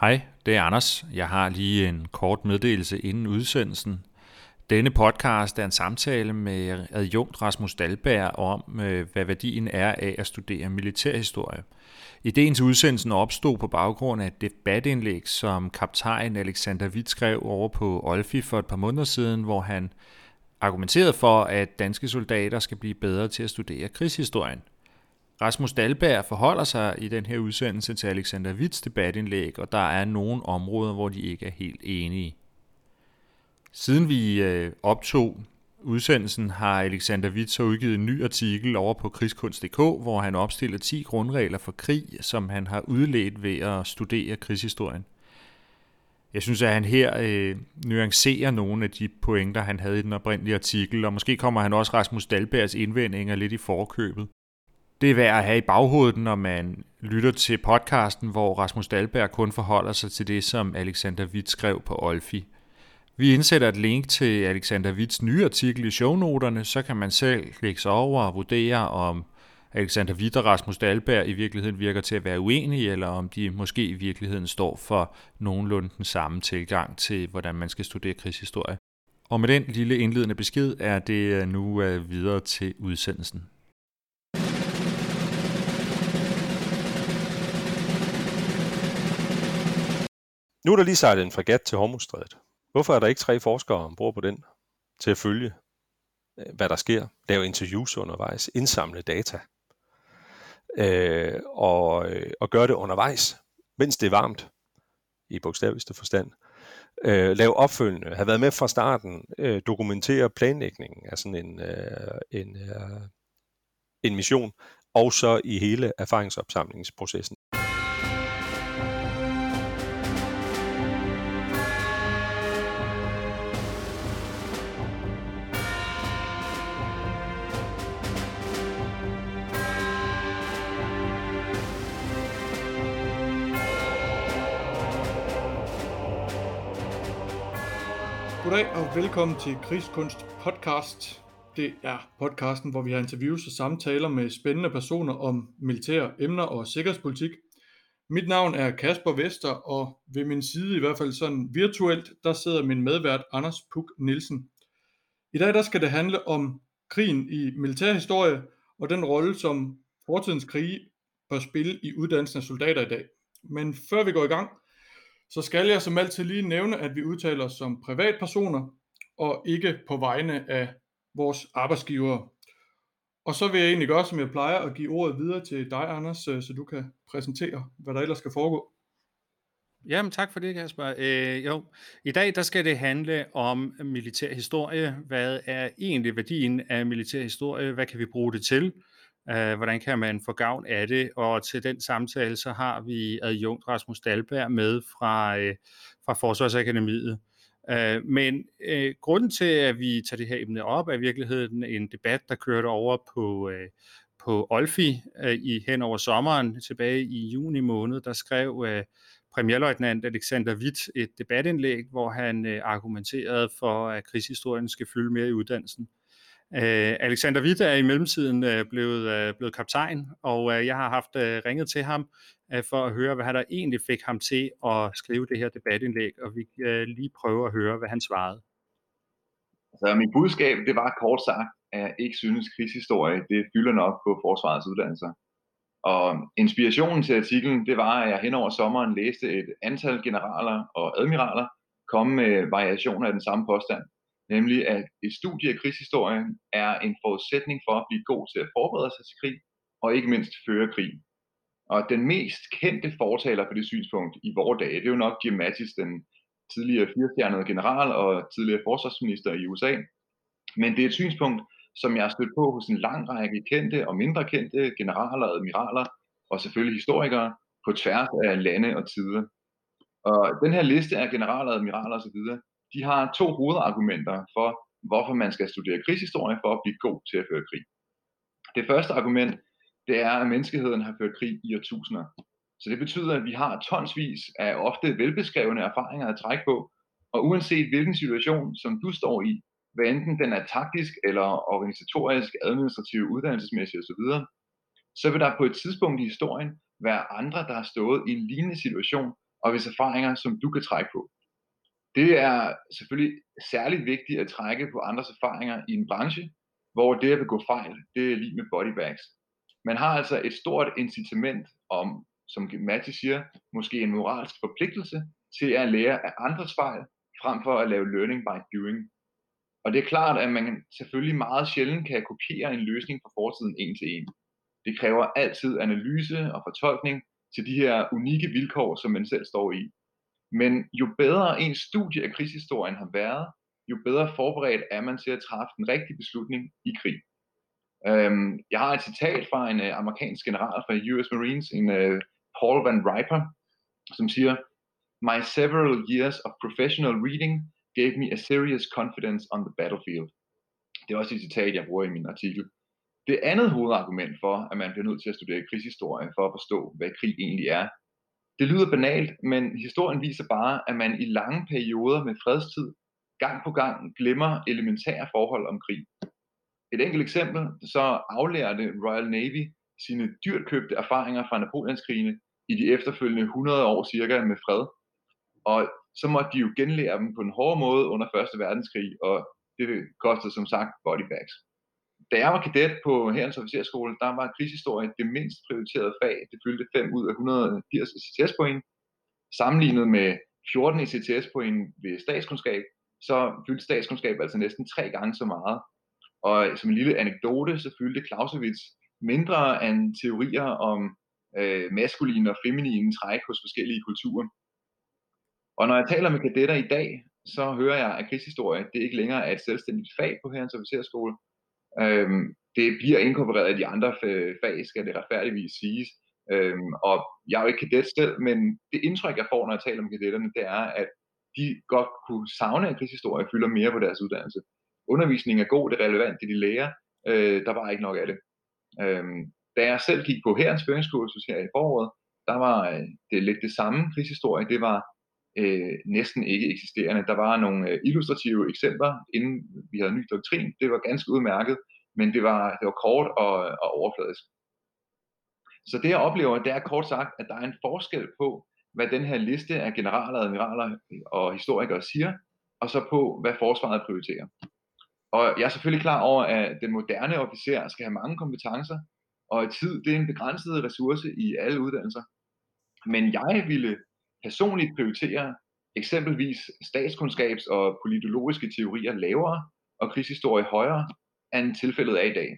Hej, det er Anders. Jeg har lige en kort meddelelse inden udsendelsen. Denne podcast er en samtale med adjunkt Rasmus Dalberg om, øh, hvad værdien er af at studere militærhistorie. Ideen til udsendelsen opstod på baggrund af et debatindlæg, som kaptajn Alexander Witt skrev over på Olfi for et par måneder siden, hvor han argumenterede for, at danske soldater skal blive bedre til at studere krigshistorien – Rasmus Dalberg forholder sig i den her udsendelse til Alexander Witts debatindlæg, og der er nogle områder, hvor de ikke er helt enige. Siden vi øh, optog udsendelsen, har Alexander Witt så udgivet en ny artikel over på krigskunst.dk, hvor han opstiller 10 grundregler for krig, som han har udledt ved at studere krigshistorien. Jeg synes, at han her øh, nuancerer nogle af de pointer, han havde i den oprindelige artikel, og måske kommer han også Rasmus Dalbergs indvendinger lidt i forkøbet det er værd at have i baghovedet, når man lytter til podcasten, hvor Rasmus Dahlberg kun forholder sig til det, som Alexander Witt skrev på Olfi. Vi indsætter et link til Alexander Witts nye artikel i shownoterne, så kan man selv klikke sig over og vurdere, om Alexander Witt og Rasmus Dahlberg i virkeligheden virker til at være uenige, eller om de måske i virkeligheden står for nogenlunde den samme tilgang til, hvordan man skal studere krigshistorie. Og med den lille indledende besked er det nu øh, videre til udsendelsen. Nu er der lige sejlet en fregat til Hormuzstrædet. Hvorfor er der ikke tre forskere ombord på den til at følge, øh, hvad der sker, lave interviews undervejs, indsamle data øh, og, øh, og gøre det undervejs, mens det er varmt, i bogstaveligste forstand. Øh, lave opfølgende, have været med fra starten, øh, dokumentere planlægningen af sådan en, øh, en, øh, en mission, og så i hele erfaringsopsamlingsprocessen. Goddag og velkommen til Krigskunst podcast. Det er podcasten, hvor vi har interviews og samtaler med spændende personer om militære emner og sikkerhedspolitik. Mit navn er Kasper Vester, og ved min side, i hvert fald sådan virtuelt, der sidder min medvært Anders Puk Nielsen. I dag der skal det handle om krigen i militærhistorie og den rolle, som fortidens krige bør spille i uddannelsen af soldater i dag. Men før vi går i gang, så skal jeg som altid lige nævne, at vi udtaler os som privatpersoner og ikke på vegne af vores arbejdsgivere. Og så vil jeg egentlig gøre, som jeg plejer, at give ordet videre til dig, Anders, øh, så du kan præsentere, hvad der ellers skal foregå. Jamen tak for det, Kasper. Øh, jo, i dag der skal det handle om militær historie. Hvad er egentlig værdien af militær historie? Hvad kan vi bruge det til? Øh, hvordan kan man få gavn af det? Og til den samtale, så har vi adjunkt Rasmus Dalberg med fra, øh, fra Forsvarsakademiet. Øh, men øh, grunden til, at vi tager det her emne op, er i virkeligheden en debat, der kørte over på, øh, på Olfi øh, i hen over sommeren tilbage i juni måned. Der skrev øh, premierløjtnant Alexander Witt et debatindlæg, hvor han øh, argumenterede for, at krigshistorien skal fylde mere i uddannelsen. Øh, Alexander Witt er i mellemtiden øh, blevet, øh, blevet kaptajn, og øh, jeg har haft øh, ringet til ham øh, for at høre, hvad der egentlig fik ham til at skrive det her debatindlæg, og vi kan øh, lige prøve at høre, hvad han svarede. Så mit budskab, det var kort sagt, at jeg ikke synes krigshistorie, det fylder nok på forsvarets uddannelser. Og inspirationen til artiklen, det var, at jeg hen over sommeren læste et antal generaler og admiraler komme med variationer af den samme påstand nemlig at et studie af krigshistorien er en forudsætning for at blive god til at forberede sig til krig, og ikke mindst føre krig. Og den mest kendte fortaler for det synspunkt i vores dage, det er jo nok Jim Mattis, den tidligere firestjernede general og tidligere forsvarsminister i USA. Men det er et synspunkt, som jeg har stødt på hos en lang række kendte og mindre kendte generaler, admiraler og selvfølgelig historikere på tværs af lande og tider. Og den her liste af generaler, admiraler osv., de har to hovedargumenter for, hvorfor man skal studere krigshistorie for at blive god til at føre krig. Det første argument, det er, at menneskeheden har ført krig i årtusinder. Så det betyder, at vi har tonsvis af ofte velbeskrevne erfaringer at trække på, og uanset hvilken situation, som du står i, hvad enten den er taktisk eller organisatorisk, administrativ, uddannelsesmæssig osv., så vil der på et tidspunkt i historien være andre, der har stået i en lignende situation og hvis erfaringer, som du kan trække på. Det er selvfølgelig særligt vigtigt at trække på andres erfaringer i en branche, hvor det at begå fejl, det er lige med bodybags. Man har altså et stort incitament om, som Matti siger, måske en moralsk forpligtelse til at lære af andres fejl, frem for at lave learning by doing. Og det er klart, at man selvfølgelig meget sjældent kan kopiere en løsning fra fortiden en til en. Det kræver altid analyse og fortolkning til de her unikke vilkår, som man selv står i. Men jo bedre en studie af krigshistorien har været, jo bedre forberedt er man til at træffe den rigtige beslutning i krig. Øhm, jeg har et citat fra en øh, amerikansk general fra US Marines, en øh, Paul Van Riper, som siger, My several years of professional reading gave me a serious confidence on the battlefield. Det er også et citat, jeg bruger i min artikel. Det andet hovedargument for, at man bliver nødt til at studere krigshistorie for at forstå, hvad krig egentlig er, det lyder banalt, men historien viser bare, at man i lange perioder med fredstid gang på gang glemmer elementære forhold om krig. Et enkelt eksempel, så aflærte Royal Navy sine dyrt købte erfaringer fra Napoleonskrigene i de efterfølgende 100 år cirka med fred. Og så måtte de jo genlære dem på en hård måde under 1. verdenskrig, og det kostede som sagt bodybags. Da jeg var kadet på Herrens Officerskole, der var krigshistorie det mindst prioriterede fag. Det fyldte 5 ud af 180 ECTS-point. Sammenlignet med 14 ECTS-point ved statskundskab, så fyldte statskundskab altså næsten tre gange så meget. Og som en lille anekdote, så fyldte Clausewitz mindre end teorier om øh, maskuline og feminine træk hos forskellige kulturer. Og når jeg taler med kadetter i dag, så hører jeg, at krigshistorie det ikke længere er et selvstændigt fag på Herrens Officerskole. Øhm, det bliver inkorporeret i de andre fag, skal det retfærdigvis siges. Øhm, og jeg er jo ikke kadet selv, men det indtryk, jeg får, når jeg taler om kadetterne, det er, at de godt kunne savne, at krigshistorie fylder mere på deres uddannelse. Undervisningen er god, det er relevant, det de lærer, øh, der var ikke nok af det. Øhm, da jeg selv gik på herrens føringskursus her i foråret, der var øh, det lidt det samme krigshistorie, det var øh, næsten ikke eksisterende. Der var nogle øh, illustrative eksempler, inden vi havde ny doktrin. Det var ganske udmærket, men det var, det var kort og, og overfladisk. Så det jeg oplever, det er kort sagt, at der er en forskel på, hvad den her liste af generaler, admiraler øh, og historikere siger, og så på, hvad forsvaret prioriterer. Og jeg er selvfølgelig klar over, at den moderne officer skal have mange kompetencer, og tid det er en begrænset ressource i alle uddannelser. Men jeg ville personligt prioriterer eksempelvis statskundskabs- og politologiske teorier lavere og krigshistorie højere, end tilfældet er i dag.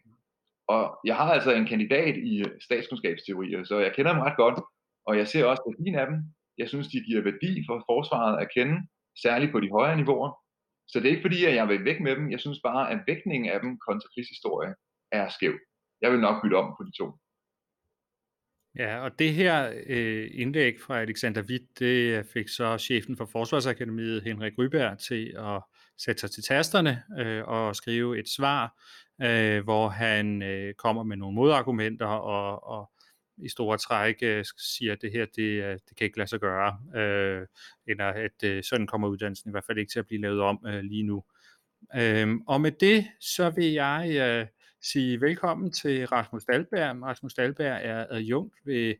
Og jeg har altså en kandidat i statskundskabsteorier, så jeg kender dem ret godt, og jeg ser også værdien af dem. Jeg synes, de giver værdi for forsvaret at kende, særligt på de højere niveauer. Så det er ikke fordi, at jeg vil væk med dem. Jeg synes bare, at vægtningen af dem kontra krigshistorie er skæv. Jeg vil nok bytte om på de to. Ja, og det her øh, indlæg fra Alexander Witt, det øh, fik så chefen for Forsvarsakademiet, Henrik Ryberg, til at sætte sig til tasterne øh, og skrive et svar, øh, hvor han øh, kommer med nogle modargumenter og, og i store træk øh, siger, at det her, det, øh, det kan ikke lade sig gøre, øh, eller at øh, sådan kommer uddannelsen i hvert fald ikke til at blive lavet om øh, lige nu. Øh, og med det, så vil jeg øh, sige velkommen til Rasmus Dalberg. Rasmus Dalberg er adjunkt ved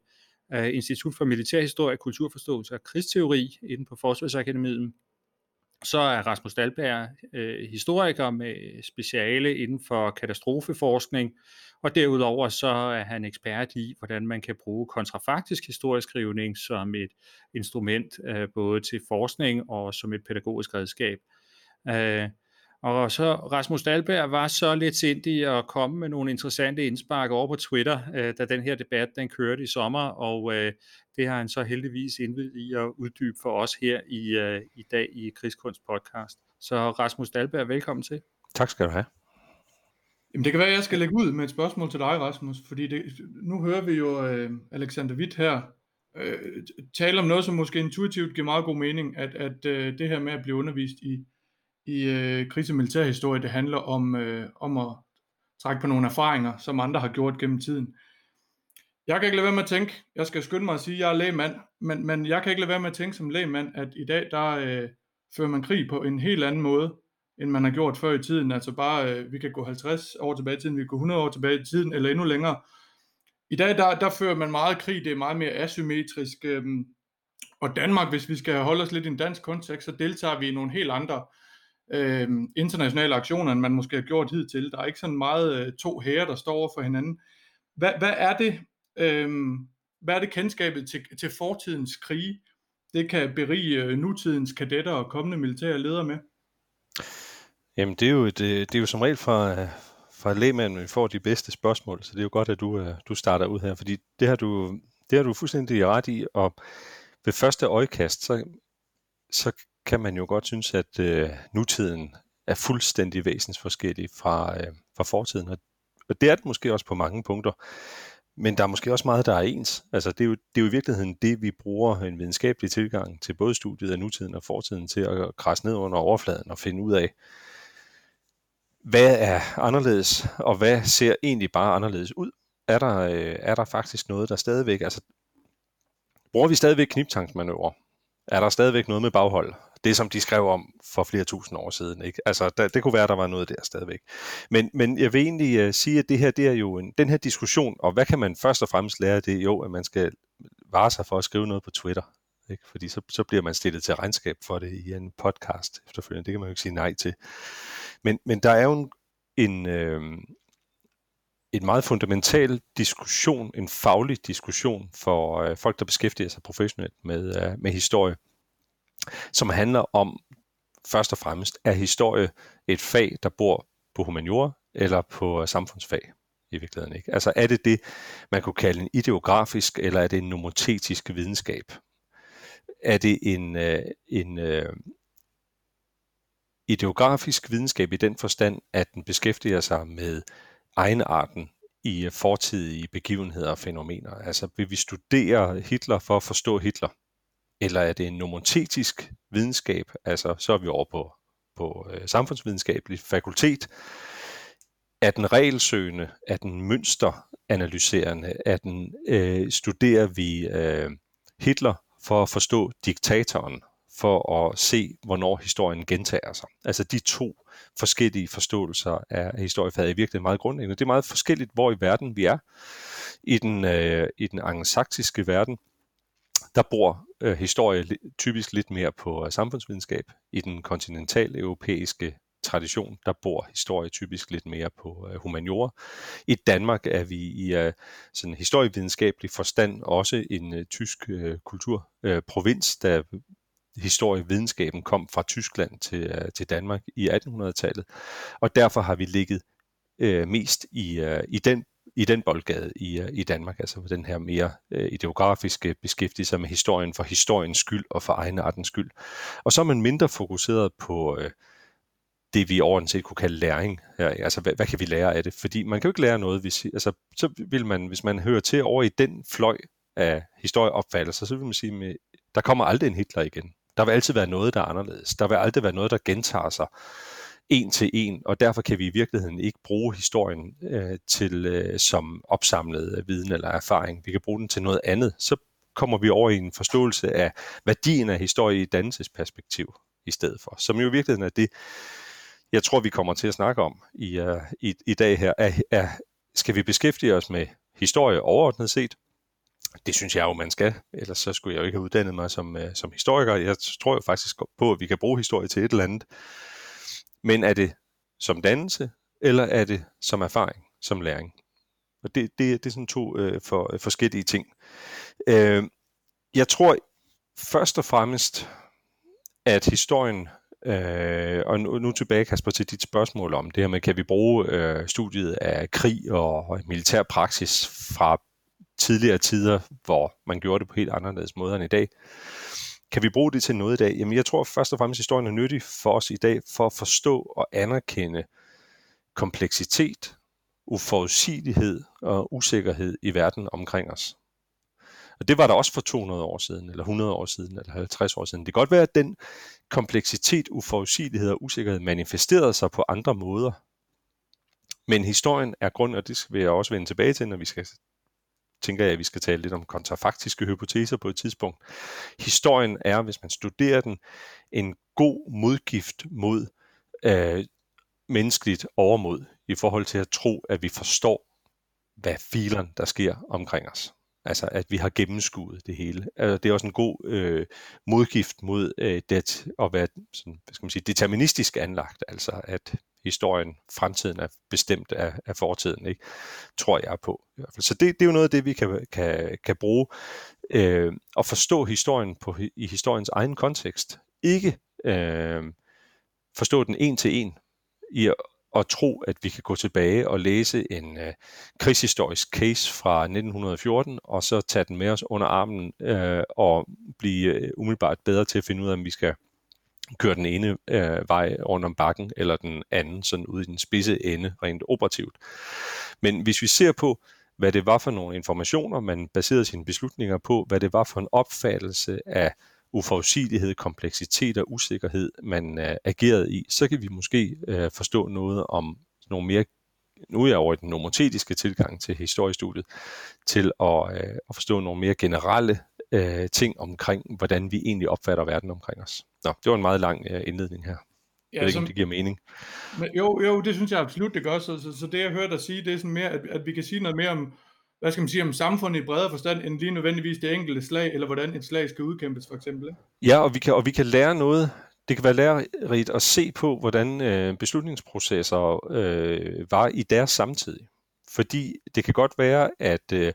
øh, Institut for Militærhistorie, Kulturforståelse og Krigsteori inden på Forsvarsakademiet. Så er Rasmus Dalberg øh, historiker med speciale inden for katastrofeforskning, og derudover så er han ekspert i, hvordan man kan bruge kontrafaktisk historieskrivning som et instrument øh, både til forskning og som et pædagogisk redskab. Øh, og så Rasmus Dahlberg var så lidt sindig at komme med nogle interessante indspark over på Twitter, øh, da den her debat den kørte i sommer, og øh, det har han så heldigvis indvidet i at uddybe for os her i, øh, i dag i Krigskunst podcast. Så Rasmus Dahlberg, velkommen til. Tak skal du have. Jamen det kan være, at jeg skal lægge ud med et spørgsmål til dig, Rasmus, fordi det, nu hører vi jo øh, Alexander Witt her øh, tale om noget, som måske intuitivt giver meget god mening, at, at øh, det her med at blive undervist i i øh, krigs- og militærhistorie, det handler om, øh, om at trække på nogle erfaringer, som andre har gjort gennem tiden. Jeg kan ikke lade være med at tænke, jeg skal skynde mig at sige, at jeg er lægmand, men, men jeg kan ikke lade være med at tænke som lægmand, at i dag, der øh, fører man krig på en helt anden måde, end man har gjort før i tiden. Altså bare, øh, vi kan gå 50 år tilbage i tiden, vi kan gå 100 år tilbage i tiden, eller endnu længere. I dag, der, der fører man meget krig, det er meget mere asymmetrisk. Øh, Og Danmark, hvis vi skal holde os lidt i en dansk kontekst, så deltager vi i nogle helt andre øh, Øhm, internationale aktioner, end man måske har gjort hidtil. Der er ikke sådan meget øh, to herrer, der står over for hinanden. Hvad, hvad er det, øh, hvad er det kendskabet til, til fortidens krige, det kan berige øh, nutidens kadetter og kommende militære ledere med? Jamen, det er jo, et, øh, det er jo som regel fra, fra lægmanden, vi får de bedste spørgsmål, så det er jo godt, at du, øh, du starter ud her, fordi det har du, det har du fuldstændig ret i, og ved første øjekast, så, så kan man jo godt synes, at øh, nutiden er fuldstændig væsensforskellig fra, øh, fra fortiden, og, og det er det måske også på mange punkter. Men der er måske også meget, der er ens. Altså, det, er jo, det er jo i virkeligheden det, vi bruger en videnskabelig tilgang til både studiet af nutiden og fortiden til at krasse ned under overfladen og finde ud af, hvad er anderledes, og hvad ser egentlig bare anderledes ud? Er der, øh, er der faktisk noget, der stadigvæk, altså bruger vi stadigvæk kniptangsmanøvrer? Er der stadigvæk noget med baghold? Det, som de skrev om for flere tusind år siden. Ikke? Altså, der, det kunne være, der var noget der stadigvæk. Men, men jeg vil egentlig uh, sige, at det her, det er jo en, den her diskussion, og hvad kan man først og fremmest lære? Det er jo, at man skal vare sig for at skrive noget på Twitter. Ikke? Fordi så, så bliver man stillet til regnskab for det i en podcast efterfølgende. Det kan man jo ikke sige nej til. Men, men der er jo en, en, øh, en meget fundamental diskussion, en faglig diskussion for øh, folk, der beskæftiger sig professionelt med, øh, med historie, som handler om først og fremmest, er historie et fag, der bor på humaniora eller på samfundsfag i virkeligheden ikke? Altså er det det, man kunne kalde en ideografisk, eller er det en nomotetisk videnskab? Er det en, øh, en øh, ideografisk videnskab i den forstand, at den beskæftiger sig med egenarten i øh, fortidige begivenheder og fænomener. Altså vil vi studere Hitler for at forstå Hitler? Eller er det en nomotetisk videnskab? Altså så er vi over på, på øh, samfundsvidenskabelig fakultet. Er den regelsøgende? Er den mønsteranalyserende? Er den, øh, studerer vi øh, Hitler for at forstå diktatoren? for at se, hvornår historien gentager sig. Altså de to forskellige forståelser af historiefaget er virkelig meget grundlæggende. Det er meget forskelligt, hvor i verden vi er. I den, øh, i den angelsaksiske verden, der bor øh, historie typisk lidt mere på øh, samfundsvidenskab. I den kontinentale europæiske tradition, der bor historie typisk lidt mere på øh, humaniora. I Danmark er vi i øh, sådan historievidenskabelig forstand også en øh, tysk øh, kulturprovins, øh, der historievidenskaben kom fra Tyskland til, øh, til Danmark i 1800-tallet. Og derfor har vi ligget øh, mest i, øh, i den i den boldgade i, øh, i Danmark, altså den her mere øh, ideografiske beskæftigelse med historien for historiens skyld og for egen artens skyld. Og så er man mindre fokuseret på øh, det, vi overordnet kunne kalde læring. Ja, altså, hvad, hvad kan vi lære af det? Fordi man kan jo ikke lære noget, hvis, altså, så vil man, hvis man hører til over i den fløj af historieopfattelser, så vil man sige, at der kommer aldrig en Hitler igen. Der vil altid være noget, der er anderledes. Der vil aldrig være noget, der gentager sig en til en, og derfor kan vi i virkeligheden ikke bruge historien øh, til øh, som opsamlet øh, viden eller erfaring. Vi kan bruge den til noget andet. Så kommer vi over i en forståelse af værdien af historie i dannelsesperspektiv i stedet for, som jo i virkeligheden er det, jeg tror, vi kommer til at snakke om i, uh, i, i dag her, er, er, skal vi beskæftige os med historie overordnet set, det synes jeg jo, man skal. Ellers så skulle jeg jo ikke have uddannet mig som, uh, som historiker. Jeg tror jo faktisk på, at vi kan bruge historie til et eller andet. Men er det som dannelse, eller er det som erfaring, som læring? Og det, det, det er sådan to øh, for, øh, forskellige ting. Øh, jeg tror først og fremmest, at historien, øh, og nu, nu tilbage Kasper til dit spørgsmål om det her med, kan vi bruge øh, studiet af krig og militær praksis fra tidligere tider, hvor man gjorde det på helt anderledes måder end i dag. Kan vi bruge det til noget i dag? Jamen jeg tror først og fremmest, at historien er nyttig for os i dag, for at forstå og anerkende kompleksitet, uforudsigelighed og usikkerhed i verden omkring os. Og det var der også for 200 år siden, eller 100 år siden, eller 50 år siden. Det kan godt være, at den kompleksitet, uforudsigelighed og usikkerhed manifesterede sig på andre måder. Men historien er grund, og det vil jeg også vende tilbage til, når vi skal tænker jeg, at vi skal tale lidt om kontrafaktiske hypoteser på et tidspunkt. Historien er, hvis man studerer den, en god modgift mod øh, menneskeligt overmod i forhold til at tro, at vi forstår, hvad fileren der sker omkring os. Altså, at vi har gennemskuet det hele. Altså, det er også en god øh, modgift mod øh, det at være sådan, hvad skal man sige, deterministisk anlagt. Altså, at historien, fremtiden er bestemt af, af fortiden, ikke? tror jeg på. I hvert fald. Så det, det er jo noget af det, vi kan, kan, kan bruge. Øh, at forstå historien på, i historiens egen kontekst. Ikke øh, forstå den en til en i at tro, at vi kan gå tilbage og læse en øh, krigshistorisk case fra 1914, og så tage den med os under armen øh, og blive øh, umiddelbart bedre til at finde ud af, om vi skal køre den ene øh, vej rundt om bakken, eller den anden sådan ud i den spidse ende, rent operativt. Men hvis vi ser på, hvad det var for nogle informationer, man baserede sine beslutninger på, hvad det var for en opfattelse af uforudsigelighed, kompleksitet og usikkerhed, man uh, agerede i, så kan vi måske uh, forstå noget om nogle mere nu er jeg over i den nomotetiske tilgang til historiestudiet, til at, uh, at forstå nogle mere generelle uh, ting omkring, hvordan vi egentlig opfatter verden omkring os. Nå, det var en meget lang uh, indledning her. Jeg ved ikke, om det giver mening. Men jo, jo, det synes jeg absolut, det gør. Så, så, så det, jeg hørte dig sige, det er sådan mere, at, at vi kan sige noget mere om, hvad skal man sige, om samfundet i bredere forstand, end lige nødvendigvis det enkelte slag, eller hvordan et slag skal udkæmpes, for eksempel. Ja, og vi, kan, og vi kan lære noget. Det kan være lærerigt at se på, hvordan øh, beslutningsprocesser øh, var i deres samtid. Fordi det kan godt være, at øh,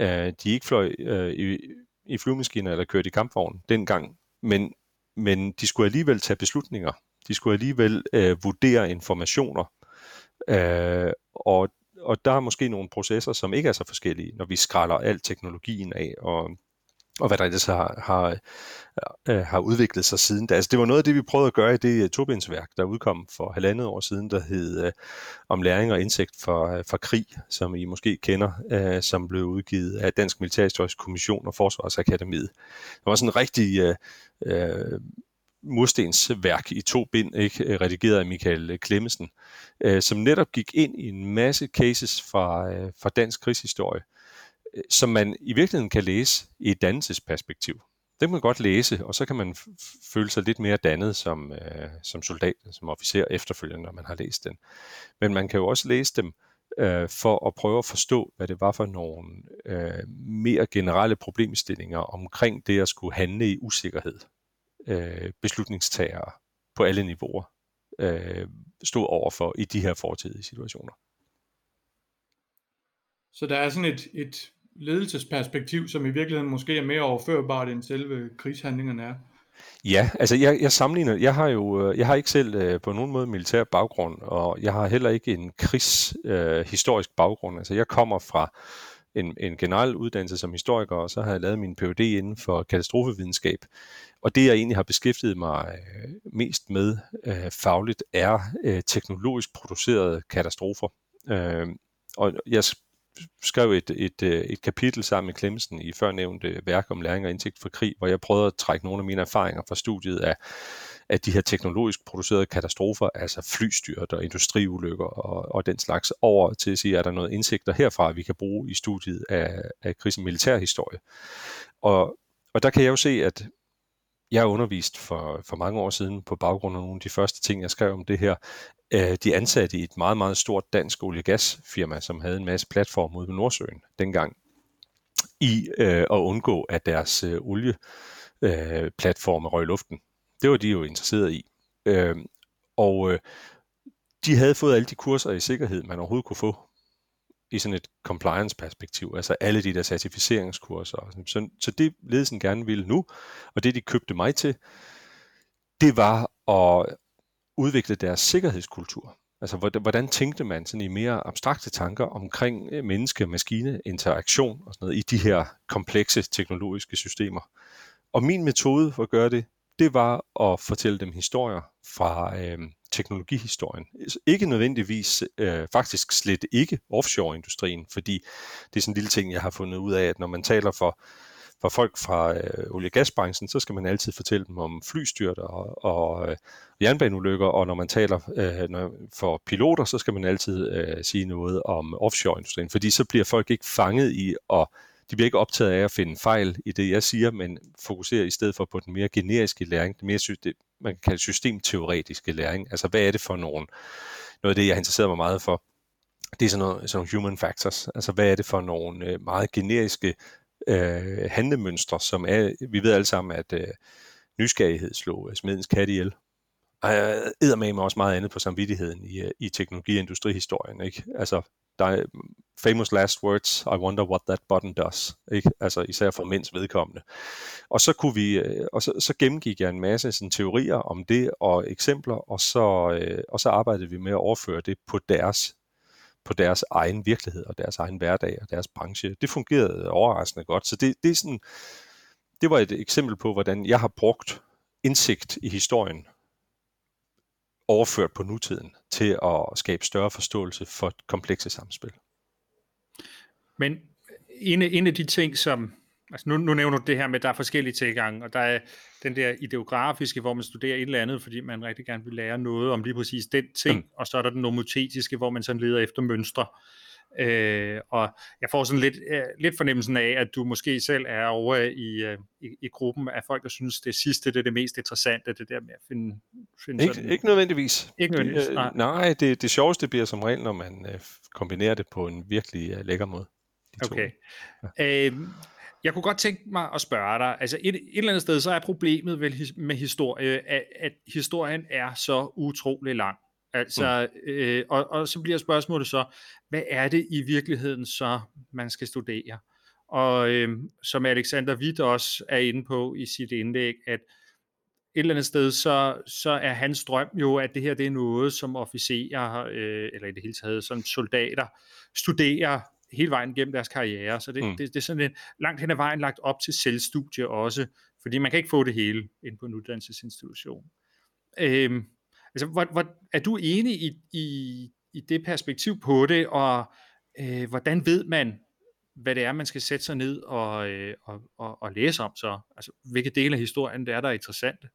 øh, de ikke fløj øh, i, i flyvemaskiner eller kørte i kampvogn dengang, men, men de skulle alligevel tage beslutninger. De skulle alligevel øh, vurdere informationer. Øh, og og der er måske nogle processer, som ikke er så forskellige, når vi skræller al teknologien af, og, og hvad der ellers har, har, øh, har udviklet sig siden da. Altså, det var noget af det, vi prøvede at gøre i det øh, Tobinsværk, der udkom for halvandet år siden, der hed øh, om læring og indsigt for, øh, for krig, som I måske kender, øh, som blev udgivet af Dansk Militærhistorisk Kommission og Forsvarsakademiet. Det var sådan en rigtig øh, øh, murstensværk i to bind, ikke, øh, redigeret af Michael Klemmesen, øh, som netop gik ind i en masse cases fra, øh, fra dansk krigshistorie, øh, som man i virkeligheden kan læse i et dannelsesperspektiv. Det kan man godt læse, og så kan man føle sig lidt mere dannet som, øh, som soldat, som officer efterfølgende, når man har læst den. Men man kan jo også læse dem øh, for at prøve at forstå, hvad det var for nogle øh, mere generelle problemstillinger omkring det at skulle handle i usikkerhed øh, beslutningstagere på alle niveauer øh, stod overfor i de her fortidige situationer. Så der er sådan et, et ledelsesperspektiv, som i virkeligheden måske er mere overførbart end selve krigshandlingerne er. Ja, altså jeg, jeg sammenligner, jeg har jo, øh, jeg har ikke selv øh, på nogen måde militær baggrund, og jeg har heller ikke en krigshistorisk øh, baggrund. Altså jeg kommer fra en, en generel uddannelse som historiker, og så har jeg lavet min Ph.D. inden for katastrofevidenskab. Og det, jeg egentlig har beskæftiget mig øh, mest med øh, fagligt, er øh, teknologisk producerede katastrofer. Øh, og jeg skrev et, et, øh, et kapitel sammen med Clemsen i førnævnte værk om læring og indsigt for krig, hvor jeg prøvede at trække nogle af mine erfaringer fra studiet af, af de her teknologisk producerede katastrofer, altså flystyrt og industriulykker og, og den slags, over til at sige, er der noget indsigter herfra, vi kan bruge i studiet af, af krisen militærhistorie. Og, og der kan jeg jo se, at jeg undervist for, for mange år siden på baggrund af nogle af de første ting, jeg skrev om det her. Øh, de ansatte i et meget, meget stort dansk olie- og gasfirma, som havde en masse platform ude ved Nordsøen dengang, i øh, at undgå, at deres øh, olieplatforme øh, røg i luften. Det var de jo interesseret i. Øh, og øh, de havde fået alle de kurser i sikkerhed, man overhovedet kunne få i sådan et compliance-perspektiv, altså alle de der certificeringskurser. Så, så det ledelsen gerne ville nu, og det de købte mig til, det var at udvikle deres sikkerhedskultur. Altså hvordan tænkte man sådan i mere abstrakte tanker omkring øh, menneske-maskine-interaktion og sådan noget i de her komplekse teknologiske systemer. Og min metode for at gøre det, det var at fortælle dem historier fra øh, teknologihistorien. Ikke nødvendigvis, øh, faktisk slet ikke offshore-industrien, fordi det er sådan en lille ting, jeg har fundet ud af, at når man taler for, for folk fra øh, olie- og gasbranchen, så skal man altid fortælle dem om flystyrt og, og øh, jernbaneulykker, og når man taler øh, når, for piloter, så skal man altid øh, sige noget om offshore-industrien, fordi så bliver folk ikke fanget i at de bliver ikke optaget af at finde fejl i det, jeg siger, men fokuserer i stedet for på den mere generiske læring, det mere det, man kan kalde systemteoretiske læring. Altså, hvad er det for nogen? Noget af det, jeg interesserer interesseret mig meget for, det er sådan noget, sådan nogle human factors. Altså hvad er det for nogle øh, meget generiske øh, handlemønstre, som er, vi ved alle sammen, at øh, nysgerrighed slog øh, smedens kat ihjel. Og jeg æder med mig også meget andet på samvittigheden i, øh, i teknologi- og industrihistorien. Ikke? Altså, der famous last words, I wonder what that button does. Ikke? Altså især for mænds vedkommende. Og så kunne vi, øh, og så, så gennemgik jeg en masse sådan, teorier om det og eksempler, og så, øh, og så arbejdede vi med at overføre det på deres på deres egen virkelighed og deres egen hverdag og deres branche. Det fungerede overraskende godt. Så det, det, er sådan, det var et eksempel på, hvordan jeg har brugt indsigt i historien overført på nutiden til at skabe større forståelse for komplekse samspil. Men en, en af de ting, som Altså nu, nu nævner du det her med, at der er forskellige tilgange, og der er den der ideografiske, hvor man studerer et eller andet, fordi man rigtig gerne vil lære noget om lige præcis den ting, mm. og så er der den nomotetiske, hvor man sådan leder efter mønstre. Øh, og jeg får sådan lidt, øh, lidt fornemmelsen af, at du måske selv er over i, øh, i, i gruppen af folk, der synes, det sidste det er det mest interessante, det der med at finde, finde ikke, sådan... Ikke nødvendigvis. Ikke nødvendigvis, nej. nej, det, det sjoveste bliver som regel, når man øh, kombinerer det på en virkelig øh, lækker måde. Okay. Ja. Øh, jeg kunne godt tænke mig at spørge dig, altså et, et eller andet sted, så er problemet vel med historie, at, at historien er så utrolig lang. Altså, mm. øh, og, og så bliver spørgsmålet så, hvad er det i virkeligheden så, man skal studere? Og øh, som Alexander Witt også er inde på i sit indlæg, at et eller andet sted, så, så er hans drøm jo, at det her det er noget, som officerer, øh, eller i det hele taget som soldater, studerer hele vejen gennem deres karriere. Så det, mm. det, det er sådan en langt hen ad vejen lagt op til selvstudie også, fordi man kan ikke få det hele ind på en uddannelsesinstitution. Øhm, altså, hvor, hvor, er du enig i, i, i det perspektiv på det, og øh, hvordan ved man, hvad det er, man skal sætte sig ned og, øh, og, og, og læse om så? Altså, hvilke dele af historien det er, der er interessante?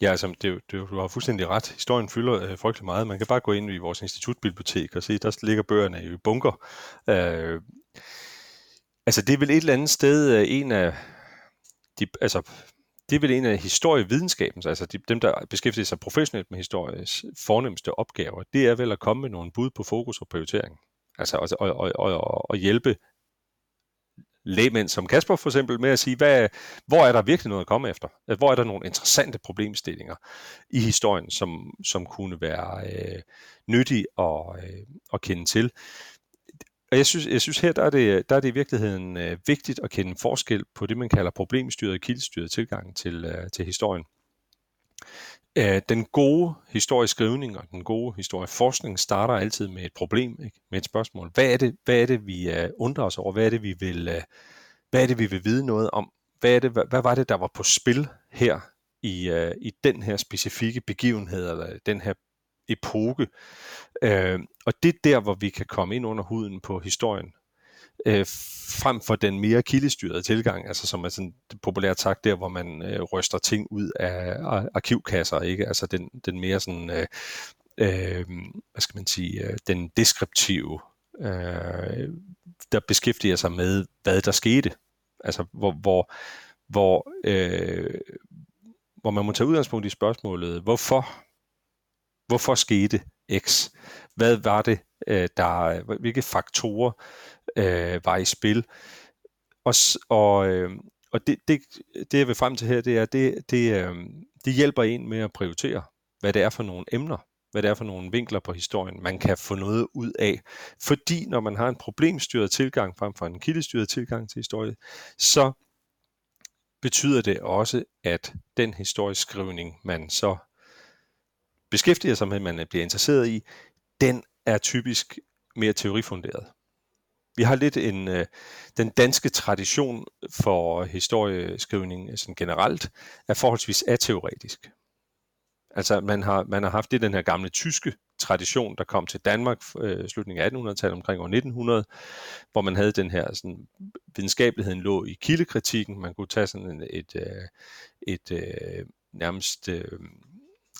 Ja, altså, det, det, du har fuldstændig ret. Historien fylder øh, frygtelig meget. Man kan bare gå ind i vores institutbibliotek og se, der ligger bøgerne i bunker. Øh, altså, det er vel et eller andet sted øh, en af de, altså, det er vel en af historievidenskabens, altså de, dem, der beskæftiger sig professionelt med historiens fornemmeste opgaver, det er vel at komme med nogle bud på fokus og prioritering. Altså og, og, og, og, og hjælpe lægmænd som Kasper for eksempel med at sige, hvad, hvor er der virkelig noget at komme efter? Altså, hvor er der nogle interessante problemstillinger i historien, som, som kunne være øh, nyttige at, øh, at kende til? Og jeg synes, jeg synes her, der er, det, der er det i virkeligheden øh, vigtigt at kende forskel på det, man kalder problemstyret og kildestyret tilgang til, øh, til historien. Øh, den gode historieskrivning og den gode historieforskning starter altid med et problem, ikke? med et spørgsmål. Hvad er det, hvad er det vi øh, undrer os over? Hvad er det, vi vil, øh, hvad er det, vi vil vide noget om? Hvad, er det, hvad, hvad var det, der var på spil her i, øh, i den her specifikke begivenhed, eller den her epoke? Øh, og det er der, hvor vi kan komme ind under huden på historien øh, frem for den mere kildestyrede tilgang, altså som er sådan populært sagt der, hvor man øh, ryster ting ud af arkivkasser, ikke? Altså den, den mere sådan, øh, øh, hvad skal man sige, øh, den deskriptive, øh, der beskæftiger sig med, hvad der skete. Altså hvor, hvor, hvor, øh, hvor man må tage udgangspunkt i spørgsmålet, hvorfor, hvorfor skete X? Hvad var det, øh, der, øh, hvilke faktorer øh, var i spil. Og, og, øh, og det, det, det, jeg vil frem til her, det er, det, det, øh, det hjælper en med at prioritere, hvad det er for nogle emner, hvad det er for nogle vinkler på historien, man kan få noget ud af. Fordi når man har en problemstyret tilgang frem for en kildestyret tilgang til historie, så betyder det også, at den historieskrivning, man så beskæftiger sig med, man bliver interesseret i, den er typisk mere teorifunderet. Vi har lidt en øh, den danske tradition for historieskrivning øh, sådan generelt er forholdsvis ateoretisk. Altså man har man har haft det den her gamle tyske tradition, der kom til Danmark øh, slutningen af 1800-tallet omkring år 1900, hvor man havde den her sådan videnskabeligheden lå i kildekritikken. Man kunne tage sådan et øh, et, et, et nærmest øh,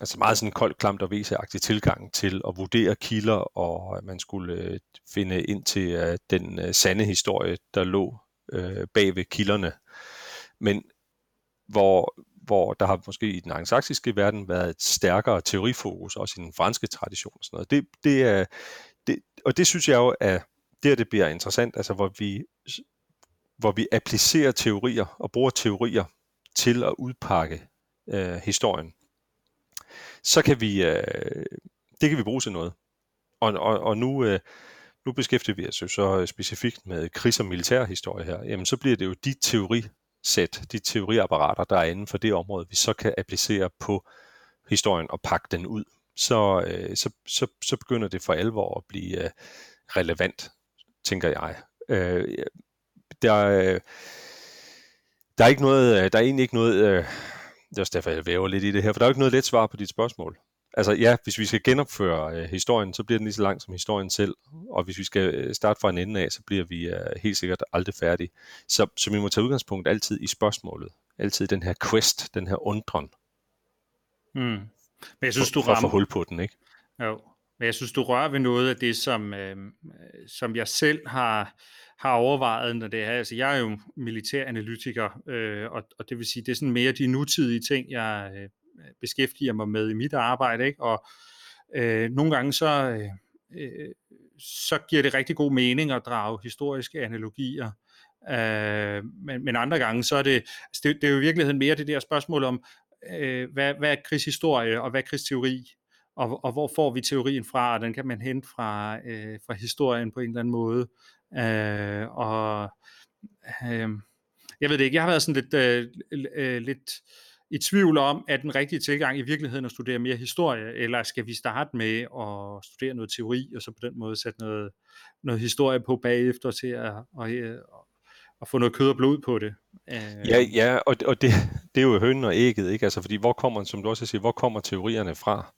altså meget sådan koldt, klamt og væseagtig tilgang til at vurdere kilder, og at man skulle øh, finde ind til øh, den øh, sande historie, der lå øh, bag ved kilderne. Men hvor, hvor der har måske i den angelsaksiske verden været et stærkere teorifokus, også i den franske tradition og sådan noget. Det, det, er, det, og det synes jeg jo er, der det bliver interessant, altså hvor vi, hvor vi applicerer teorier og bruger teorier til at udpakke øh, historien, så kan vi, øh, det kan vi bruge til noget. Og, og, og nu, øh, nu beskæftiger vi os jo så øh, specifikt med krigs- og militærhistorie her. Jamen så bliver det jo de teorisæt, de teoriapparater, der er inden for det område, vi så kan applicere på historien og pakke den ud. Så, øh, så, så, så begynder det for alvor at blive øh, relevant, tænker jeg. Øh, der, øh, der er ikke noget, øh, der er egentlig ikke noget, øh, det er også derfor, jeg væver lidt i det her, for der er jo ikke noget let svar på dit spørgsmål. Altså ja, hvis vi skal genopføre øh, historien, så bliver den lige så lang som historien selv, og hvis vi skal øh, starte fra en ende af, så bliver vi øh, helt sikkert aldrig færdige. Så, så vi må tage udgangspunkt altid i spørgsmålet. Altid den her quest, den her undren. Mm. Men jeg synes, for, du rammer... For at få hul på den, ikke? Jo, men jeg synes, du rører ved noget af det, som, øh, som jeg selv har, har overvejet, når det er, altså jeg er jo militæranalytiker, øh, og, og det vil sige, det er sådan mere de nutidige ting, jeg øh, beskæftiger mig med i mit arbejde, ikke? og øh, nogle gange så, øh, øh så giver det rigtig god mening at drage historiske analogier, øh, men, men andre gange så er det, altså det, det er jo i virkeligheden mere det der spørgsmål om, øh, hvad, hvad er krigshistorie og hvad er krigsteori, og, og hvor får vi teorien fra, og den kan man hente fra, øh, fra historien på en eller anden måde. Øh, og øh, jeg ved det ikke, jeg har været sådan lidt, øh, øh, lidt i tvivl om, at den rigtige tilgang i virkeligheden at studere mere historie, eller skal vi starte med at studere noget teori, og så på den måde sætte noget, noget historie på bagefter til at, og, og, at få noget kød og blod på det. Øh. Ja, ja og, og det, det er jo høn og ægget, ikke? Altså, fordi hvor kommer, som du også siger, hvor kommer teorierne fra?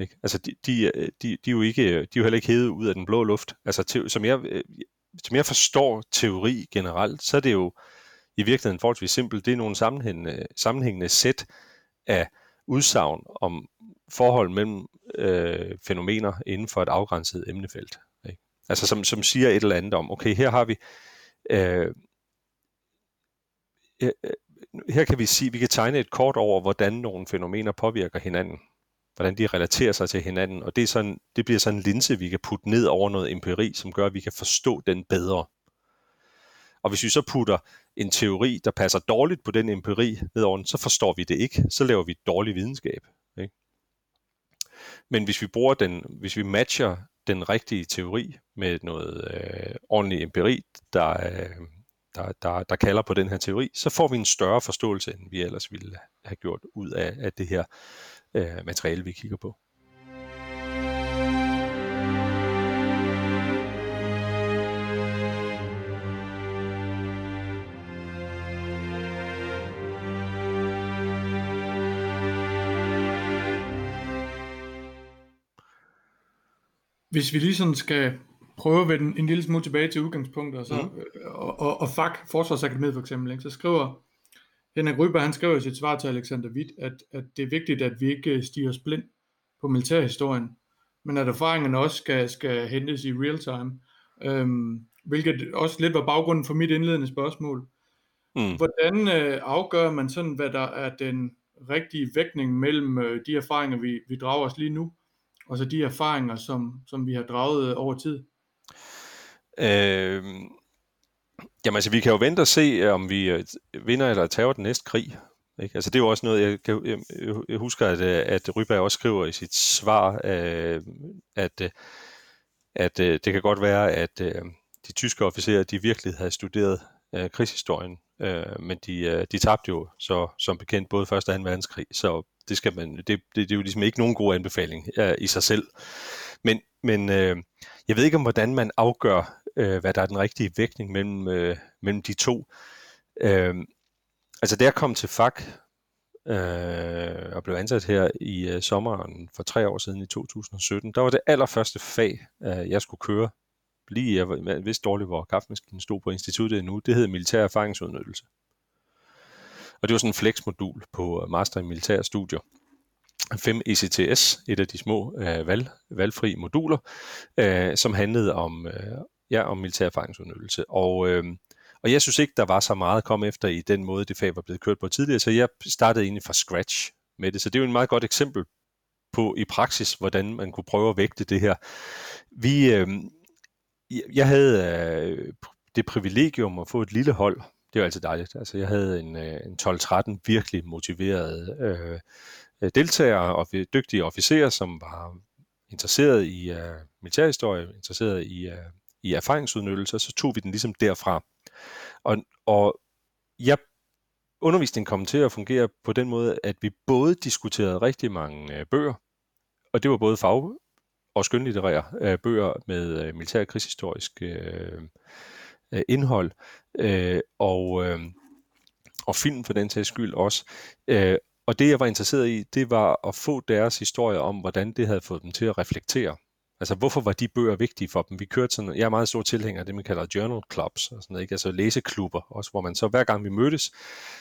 Ikke? Altså, de, de, øh, de, de, er jo ikke, øh, de er jo heller ikke hævet ud af den blå luft. Altså, te, som, jeg, øh, som jeg forstår teori generelt, så er det jo i virkeligheden forholdsvis simpelt. Det er nogle sammenhængende, sammenhængende sæt af udsagn om forhold mellem øh, fænomener inden for et afgrænset emnefelt. Ikke? Altså som, som siger et eller andet om, okay, her har vi øh, her kan vi sige, vi kan tegne et kort over, hvordan nogle fænomener påvirker hinanden hvordan de relaterer sig til hinanden, og det, er sådan, det bliver sådan en linse, vi kan putte ned over noget empiri, som gør, at vi kan forstå den bedre. Og hvis vi så putter en teori, der passer dårligt på den empiri ned over den, så forstår vi det ikke. Så laver vi dårlig videnskab. Ikke? Men hvis vi bruger den, hvis vi matcher den rigtige teori med noget øh, ordentlig empiri, der, øh, der, der, der kalder på den her teori, så får vi en større forståelse, end vi ellers ville have gjort ud af, af det her øh, materiale, vi kigger på. Hvis vi lige sådan skal prøve at vende en lille smule tilbage til udgangspunktet, og, så, mm. og, og, og FAK, Forsvarsakademiet for eksempel, ikke, så skriver Henrik Ryberg, han skriver i sit svar til Alexander Witt, at, at det er vigtigt, at vi ikke stiger os blind på militærhistorien, men at erfaringerne også skal, skal hentes i real time. Øhm, hvilket også lidt var baggrunden for mit indledende spørgsmål. Mm. Hvordan øh, afgør man sådan, hvad der er den rigtige vægtning mellem øh, de erfaringer, vi, vi drager os lige nu, og så de erfaringer, som, som vi har draget øh, over tid? Øh, Jamen altså, vi kan jo vente og se, øh, om vi øh, vinder eller tager den næste krig. Ikke? Altså, det er jo også noget, jeg, kan, jeg, jeg husker, at, øh, at Ryberg også skriver i sit svar, at, at det kan godt være, at de tyske officerer, de virkelig havde studeret krigshistorien, men de, de tabte jo så som bekendt både 1. og 2. verdenskrig, så det, skal man, det, det, det er jo ligesom ikke nogen god anbefaling i sig selv. Men, men jeg ved ikke om, hvordan man afgør øh, hvad der er den rigtige vægtning mellem, øh, mellem de to. Øh, altså da jeg kom til FAK øh, og blev ansat her i øh, sommeren for tre år siden i 2017, der var det allerførste fag, øh, jeg skulle køre. Lige jeg, jeg vidste dårligt, hvor kaffemaskinen stod på instituttet endnu. Det hed militær erfaringsudnyttelse. Og det var sådan en flexmodul på øh, Master i Militære Studier. 5 ECTS, et af de små øh, valg, valgfri moduler, øh, som handlede om, øh, Ja, om militær erfaringsudnyttelse. Og, øh, og jeg synes ikke, der var så meget at komme efter i den måde, det fag var blevet kørt på tidligere, så jeg startede egentlig fra scratch med det. Så det er jo et meget godt eksempel på i praksis, hvordan man kunne prøve at vægte det her. Vi, øh, jeg havde øh, det privilegium at få et lille hold. Det var altid dejligt. Altså, jeg havde en, øh, en 12-13 virkelig motiveret øh, Øh, deltagere og dygtige officerer, som var interesseret i uh, militærhistorie, interesseret i, uh, i erfaringsudnyttelse, så tog vi den ligesom derfra. Og, og jeg undervisningen kom til at fungere på den måde, at vi både diskuterede rigtig mange uh, bøger, og det var både fag- og skønlitterære uh, bøger med uh, militær krigshistorisk uh, uh, indhold, uh, og, uh, og film for den sags skyld også. Uh, og det, jeg var interesseret i, det var at få deres historie om, hvordan det havde fået dem til at reflektere. Altså, hvorfor var de bøger vigtige for dem? Vi kørte sådan, jeg er meget stor tilhænger af det, man kalder journal clubs, og sådan noget, ikke? altså læseklubber, også hvor man så hver gang vi mødtes,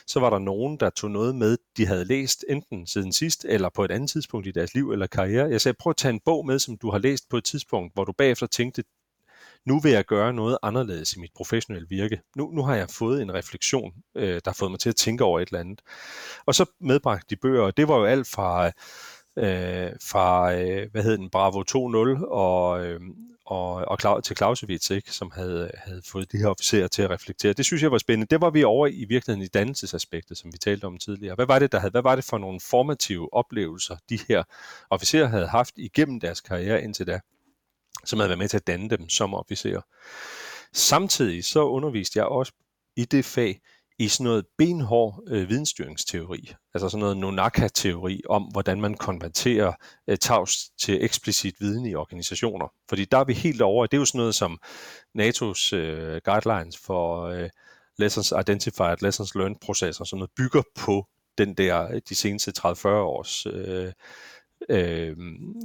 så var der nogen, der tog noget med, de havde læst enten siden sidst, eller på et andet tidspunkt i deres liv eller karriere. Jeg sagde, prøv at tage en bog med, som du har læst på et tidspunkt, hvor du bagefter tænkte, nu vil jeg gøre noget anderledes i mit professionelle virke. Nu, nu har jeg fået en refleksion, øh, der har fået mig til at tænke over et eller andet. Og så medbragte de bøger, og det var jo alt fra, øh, fra øh, hvad hed den, Bravo 2.0 og, øh, og, og til Clausewitz, ikke, som havde, havde fået de her officerer til at reflektere. Det synes jeg var spændende. Det var vi over i virkeligheden i dannelsesaspektet, som vi talte om tidligere. Hvad var det, der havde, hvad var det for nogle formative oplevelser, de her officerer havde haft igennem deres karriere indtil da? Som havde været med til at danne dem som officerer. Samtidig så underviste jeg også i det fag i sådan noget benhård øh, videnstyringsteori, altså sådan noget Nonaka-teori om, hvordan man konverterer øh, tavs til eksplicit viden i organisationer. Fordi der er vi helt over, det er jo sådan noget som NATO's øh, guidelines for øh, lessons identified, lessons learned processer, sådan noget bygger på den der, øh, de seneste 30-40 års øh, øh,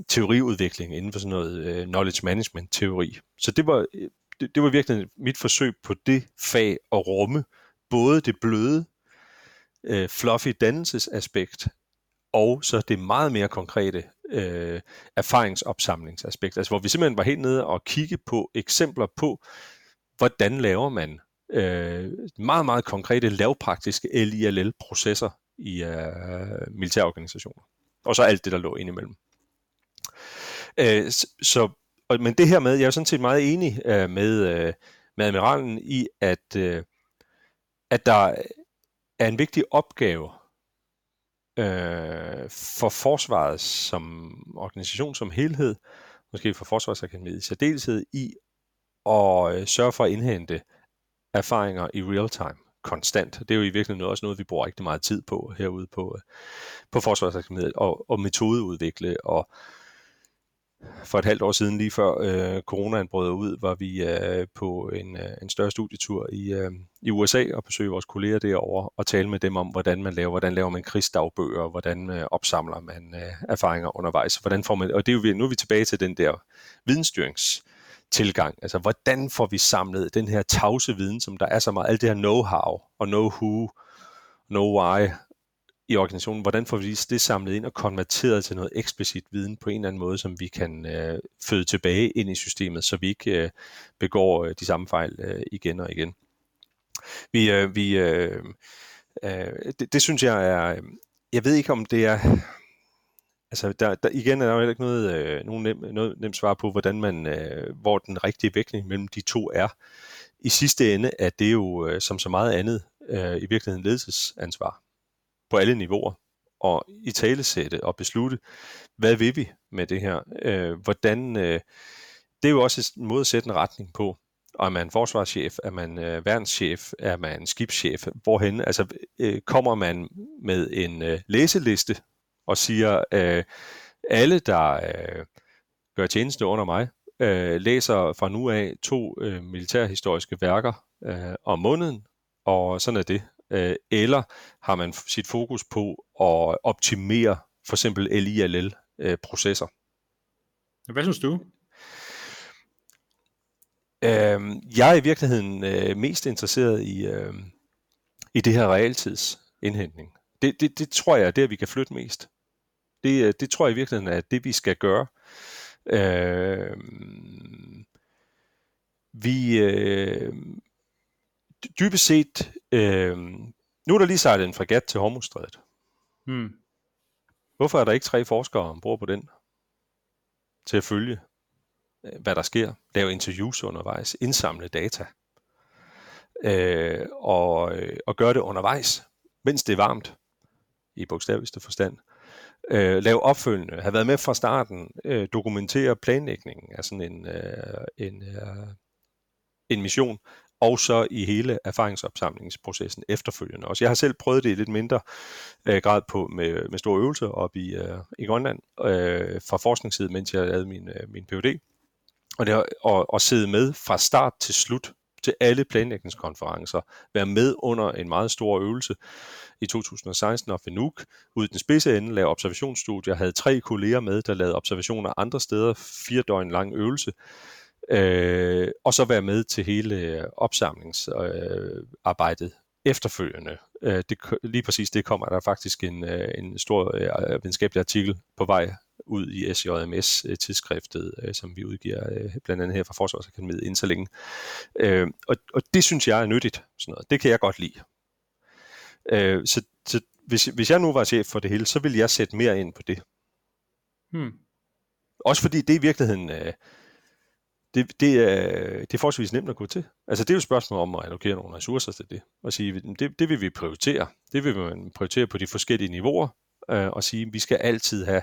teoriudvikling inden for sådan noget øh, knowledge management teori. Så det var, øh, det, det var virkelig mit forsøg på det fag at rumme både det bløde, øh, fluffy dannelsesaspekt, og så det meget mere konkrete øh, erfaringsopsamlingsaspekt, altså hvor vi simpelthen var helt nede og kigge på eksempler på, hvordan laver man øh, meget, meget konkrete lavpraktiske LILL-processer i øh, militærorganisationer og så alt det, der lå indimellem. Øh, så, og, men det her med, jeg er sådan set meget enig øh, med, øh, med admiralen i, at, øh, at der er en vigtig opgave øh, for forsvaret som organisation som helhed, måske for Forsvarsakademiet i særdeleshed, i at øh, sørge for at indhente erfaringer i real time konstant. Det er jo i virkeligheden også noget, vi bruger rigtig meget tid på herude på, øh, på Forsvarsakademiet, og, og metodeudvikle, og for et halvt år siden, lige før øh, coronaen brød ud, var vi øh, på en, øh, en større studietur i, øh, i USA og besøge vores kolleger derovre og tale med dem om, hvordan man laver, hvordan laver man krigsdagbøger, hvordan øh, opsamler man øh, erfaringer undervejs, hvordan får man, og det er jo, nu er vi tilbage til den der vidensstyrings tilgang. Altså, hvordan får vi samlet den her tavse viden, som der er så meget, alt det her know-how og know-who, know-why i organisationen, hvordan får vi det samlet ind og konverteret til noget eksplicit viden på en eller anden måde, som vi kan øh, føde tilbage ind i systemet, så vi ikke øh, begår øh, de samme fejl øh, igen og igen. Vi, øh, vi, øh, øh, det, det synes jeg er, øh, jeg ved ikke om det er, Altså, der, der, igen er der jo ikke noget, øh, nogen nem, noget nemt svar på, hvordan man, øh, hvor den rigtige vægtning mellem de to er. I sidste ende er det jo, øh, som så meget andet, øh, i virkeligheden ledelsesansvar på alle niveauer. Og i talesætte og beslutte, hvad vil vi med det her? Øh, hvordan, øh, det er jo også en måde at sætte en retning på. Og er man forsvarschef, er man øh, værnschef, er man skibschef, hvorhen? Altså, øh, kommer man med en øh, læseliste og siger, øh, alle, der øh, gør tjeneste under mig, øh, læser fra nu af to øh, militærhistoriske værker øh, om måneden, og sådan er det. Øh, eller har man sit fokus på at optimere for eksempel LILL-processer. Øh, Hvad synes du? Øh, jeg er i virkeligheden øh, mest interesseret i, øh, i det her realtidsindhentning. Det, det, det tror jeg er det, vi kan flytte mest. Det, øh, det tror jeg i virkeligheden er det, vi skal gøre. Øh, vi øh, dybest set, øh, nu er der lige sejlet en fregat til Hormuzstrædet. Hmm. Hvorfor er der ikke tre forskere ombord på den til at følge, øh, hvad der sker, lave interviews undervejs, indsamle data øh, og, øh, og gøre det undervejs, mens det er varmt, i bogstaveligste forstand. Øh, øh, lave opfølgende, have været med fra starten, øh, dokumentere planlægningen af sådan en, øh, en, øh, en mission, og så i hele erfaringsopsamlingsprocessen efterfølgende. Også jeg har selv prøvet det i lidt mindre øh, grad på med, med store øvelser op i, øh, i Grønland øh, fra forskningssiden, mens jeg lavede min, øh, min PhD. Og det og, og sidde med fra start til slut til alle planlægningskonferencer, være med under en meget stor øvelse. I 2016 og Nuuk, ud i den spidse ende, lave observationsstudier, havde tre kolleger med, der lavede observationer andre steder, fire døgn lang øvelse, øh, og så være med til hele øh, opsamlingsarbejdet øh, efterfølgende. Øh, det, lige præcis det kommer der faktisk en, øh, en stor øh, videnskabelig artikel på vej ud i SJMS øh, øh, som vi udgiver øh, blandt andet her fra Forsvarsakademiet inden så længe. Øh, og, og det synes jeg er nyttigt. Sådan noget. Det kan jeg godt lide. Øh, så så hvis, hvis jeg nu var chef for det hele, så ville jeg sætte mere ind på det. Hmm. Også fordi det i virkeligheden, øh, det, det, er, det er forholdsvis nemt at gå til. Altså det er jo et spørgsmål om at allokere nogle ressourcer til det, og sige, det, det vil vi prioritere. Det vil man prioritere på de forskellige niveauer, øh, og sige, vi skal altid have,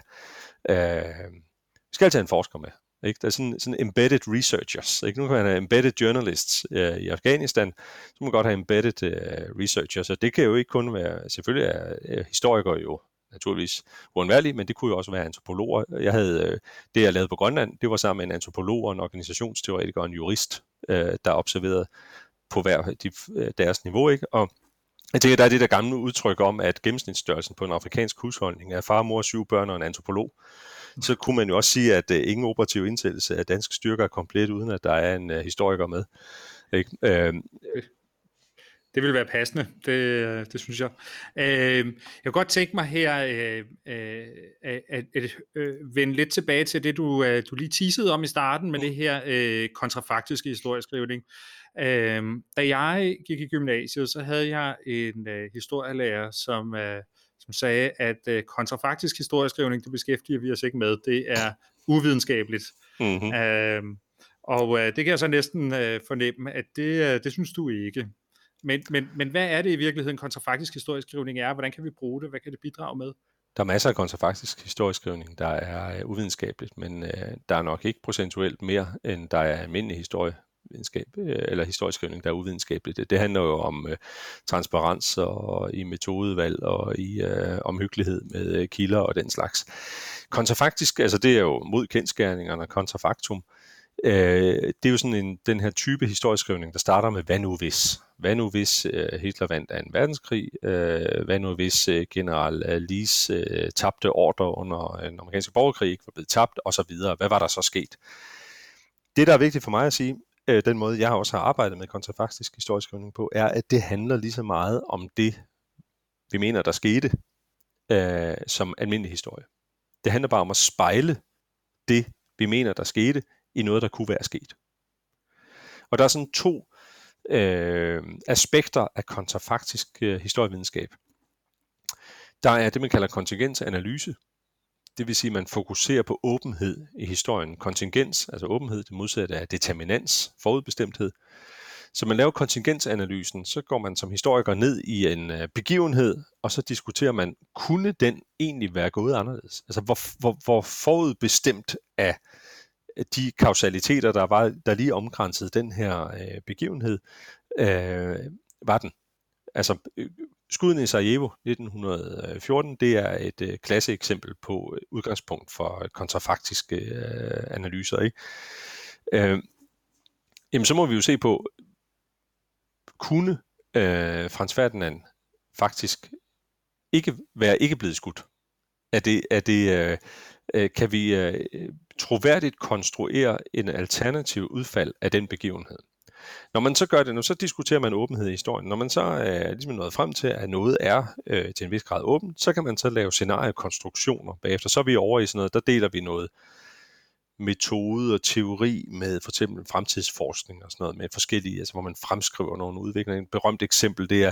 øh, vi skal altid have en forsker med. Ikke? Der er sådan, sådan embedded researchers. Ikke? Nu kan man have embedded journalists øh, i Afghanistan, så må man godt have embedded øh, researchers, og det kan jo ikke kun være, selvfølgelig er øh, historikere jo naturligvis uundværlige, men det kunne jo også være antropologer. Jeg havde, øh, det jeg lavede på Grønland, det var sammen med en antropolog og en organisationsteoretiker og en jurist, øh, der observerede på hver de, øh, deres niveau. Ikke? Og jeg tænker, der er det der gamle udtryk om, at gennemsnitsstørrelsen på en afrikansk husholdning er far, mor, syv børn og en antropolog. Så kunne man jo også sige, at øh, ingen operativ indsættelse af danske styrker er komplet, uden at der er en øh, historiker med. Ikke? Øh, det vil være passende, det, det synes jeg. Øh, jeg kan godt tænke mig her øh, øh, at, at, at øh, vende lidt tilbage til det, du, øh, du lige teasede om i starten med det her øh, kontrafaktiske historieskrivning. Øh, da jeg gik i gymnasiet, så havde jeg en øh, historielærer, som, øh, som sagde, at øh, kontrafaktisk historieskrivning, det beskæftiger vi os ikke med, det er uvidenskabeligt. Mm-hmm. Øh, og øh, det kan jeg så næsten øh, fornemme, at det, øh, det synes du ikke. Men, men, men hvad er det i virkeligheden kontrafaktisk historieskrivning er? Hvordan kan vi bruge det? Hvad kan det bidrage med? Der er masser af kontrafaktisk historieskrivning, der er uh, uvidenskabeligt, men uh, der er nok ikke procentuelt mere, end der er almindelig historievidenskab, uh, eller historieskrivning, der er uvidenskabeligt. Det, det handler jo om uh, transparens og i metodevalg og i uh, omhyggelighed med uh, kilder og den slags. Kontrafaktisk, altså det er jo mod kendskærningerne, kontrafaktum, Øh, det er jo sådan en, den her type historieskrivning, der starter med, hvad nu hvis? Hvad nu hvis øh, Hitler vandt af en verdenskrig? Øh, hvad nu hvis øh, general øh, Lees øh, tabte ordre under den amerikanske borgerkrig, ikke var blevet tabt, og så videre? Hvad var der så sket? Det, der er vigtigt for mig at sige, øh, den måde, jeg også har arbejdet med kontrafaktisk historieskrivning på, er, at det handler lige så meget om det, vi mener, der skete, øh, som almindelig historie. Det handler bare om at spejle det, vi mener, der skete, i noget, der kunne være sket. Og der er sådan to øh, aspekter af kontrafaktisk øh, historievidenskab. Der er det, man kalder kontingensanalyse. Det vil sige, at man fokuserer på åbenhed i historien. Kontingens, altså åbenhed, det modsatte er determinans, forudbestemthed. Så man laver kontingensanalysen, så går man som historiker ned i en øh, begivenhed, og så diskuterer man, kunne den egentlig være gået anderledes? Altså, hvor, hvor, hvor forudbestemt af de kausaliteter, der var der lige omkransede den her øh, begivenhed, øh, var den. Altså, øh, skuden i Sarajevo 1914, det er et øh, klasse eksempel på øh, udgangspunkt for kontrafaktiske øh, analyser. Ikke? Øh, jamen, så må vi jo se på, kunne øh, Frans Ferdinand faktisk ikke være ikke blevet skudt? Er det, er det, øh, øh kan vi øh, troværdigt konstruere en alternativ udfald af den begivenhed. Når man så gør det, så diskuterer man åbenhed i historien. Når man så øh, ligesom er ligesom nået frem til, at noget er øh, til en vis grad åbent, så kan man så lave scenariekonstruktioner bagefter. Så er vi over i sådan noget, der deler vi noget metode og teori med for eksempel fremtidsforskning og sådan noget med forskellige, altså hvor man fremskriver nogle udviklinger. Et berømt eksempel, det er,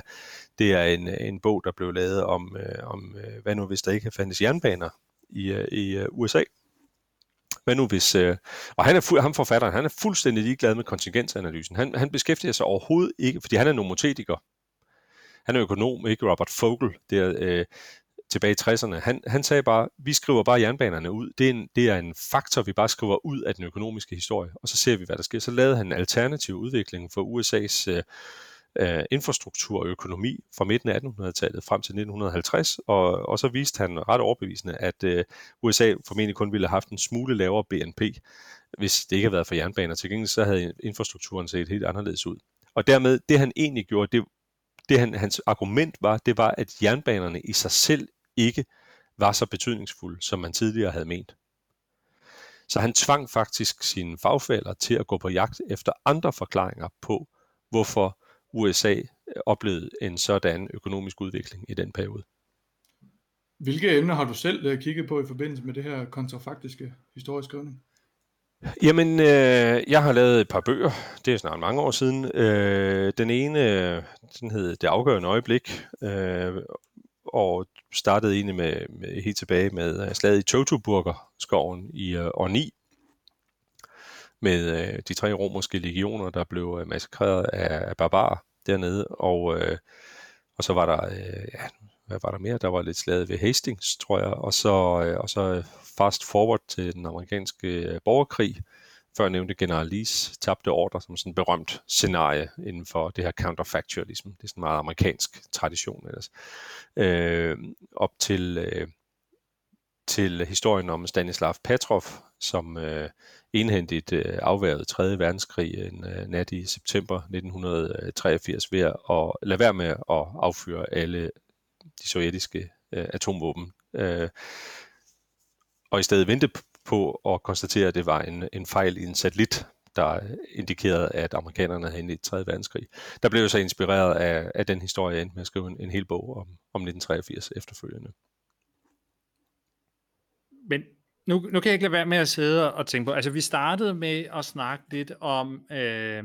det er en, en bog, der blev lavet om, øh, om øh, hvad nu hvis der ikke fandtes jernbaner i, øh, i øh, USA. Hvad nu hvis... Øh, og han er fu- ham forfatteren, han er fuldstændig ligeglad med kontingensanalysen. Han, han beskæftiger sig overhovedet ikke, fordi han er nomotetiker. Han er økonom, ikke Robert Fogel, der, øh, tilbage i 60'erne. Han, han sagde bare, vi skriver bare jernbanerne ud. Det er, en, det er en faktor, vi bare skriver ud af den økonomiske historie, og så ser vi, hvad der sker. Så lavede han en alternativ udvikling for USA's øh, øh, infrastruktur og økonomi fra midten af 1800-tallet frem til 1950, og, og så viste han ret overbevisende, at øh, USA formentlig kun ville have haft en smule lavere BNP, hvis det ikke havde været for jernbaner. Til gengæld så havde infrastrukturen set helt anderledes ud. Og dermed, det han egentlig gjorde, det, det han, hans argument var, det var, at jernbanerne i sig selv ikke var så betydningsfulde, som man tidligere havde ment. Så han tvang faktisk sine fagfælder til at gå på jagt efter andre forklaringer på, hvorfor USA oplevede en sådan økonomisk udvikling i den periode. Hvilke emner har du selv øh, kigget på i forbindelse med det her kontrafaktiske historieskrivning? Jamen, øh, jeg har lavet et par bøger, det er snart mange år siden. Øh, den ene, den hed Det afgørende øjeblik, øh, og startede egentlig med, med helt tilbage med slaget i Teutoburger skoven i uh, år 9, med øh, de tre romerske legioner, der blev øh, massakreret af, af barbarer dernede, og, øh, og så var der, øh, ja, hvad var der mere? Der var lidt slaget ved Hastings, tror jeg, og så, øh, og så fast forward til den amerikanske øh, borgerkrig, før nævnte General Lees tabte ordre som sådan et berømt scenarie inden for det her counterfactualism. Det er sådan en meget amerikansk tradition ellers. Øh, op til, øh, til historien om Stanislav Petrov, som øh, enhændigt øh, afværede 3. verdenskrig øh, en øh, nat i september 1983 øh, ved at lade være med at affyre alle de sovjetiske øh, atomvåben. Øh, og i stedet vente på at konstatere, at det var en, en fejl i en satellit, der indikerede, at amerikanerne havde indledt 3. verdenskrig. Der blev jo så inspireret af, af den historie, endte med at skrive en, en hel bog om, om 1983 efterfølgende. Men nu, nu kan jeg ikke lade være med at sidde og tænke på, altså vi startede med at snakke lidt om øh,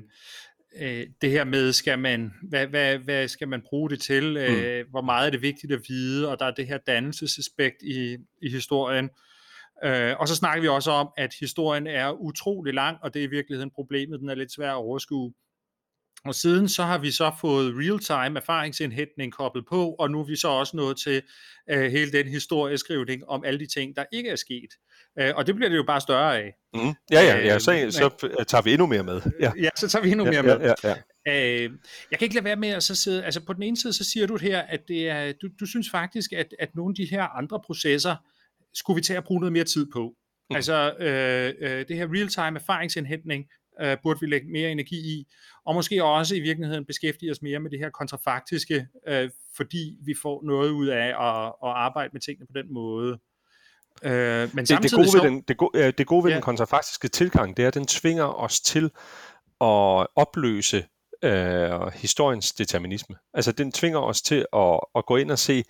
øh, det her med, skal man, hvad, hvad, hvad skal man bruge det til, øh, mm. hvor meget er det vigtigt at vide, og der er det her dannelsesaspekt i, i historien, Øh, og så snakker vi også om, at historien er utrolig lang, og det er i virkeligheden problemet, den er lidt svær at overskue. Og siden så har vi så fået real-time erfaringsindhentning koblet på, og nu er vi så også nået til øh, hele den historieskrivning om alle de ting, der ikke er sket. Øh, og det bliver det jo bare større af. Mm. Ja, ja, ja, så, øh, så tager vi endnu mere med. Ja, ja så tager vi endnu mere med. Ja, ja, ja. Øh, jeg kan ikke lade være med at så sidde, altså på den ene side, så siger du her, at det er, du, du synes faktisk, at, at nogle af de her andre processer, skulle vi tage at bruge noget mere tid på. Mm. Altså øh, øh, det her real-time erfaringsindhentning øh, burde vi lægge mere energi i, og måske også i virkeligheden beskæftige os mere med det her kontrafaktiske, øh, fordi vi får noget ud af at, at arbejde med tingene på den måde. Øh, men det, det, gode ved så, den, det, gode, det gode ved ja. den kontrafaktiske tilgang, det er, at den tvinger os til at opløse øh, historiens determinisme. Altså den tvinger os til at, at gå ind og se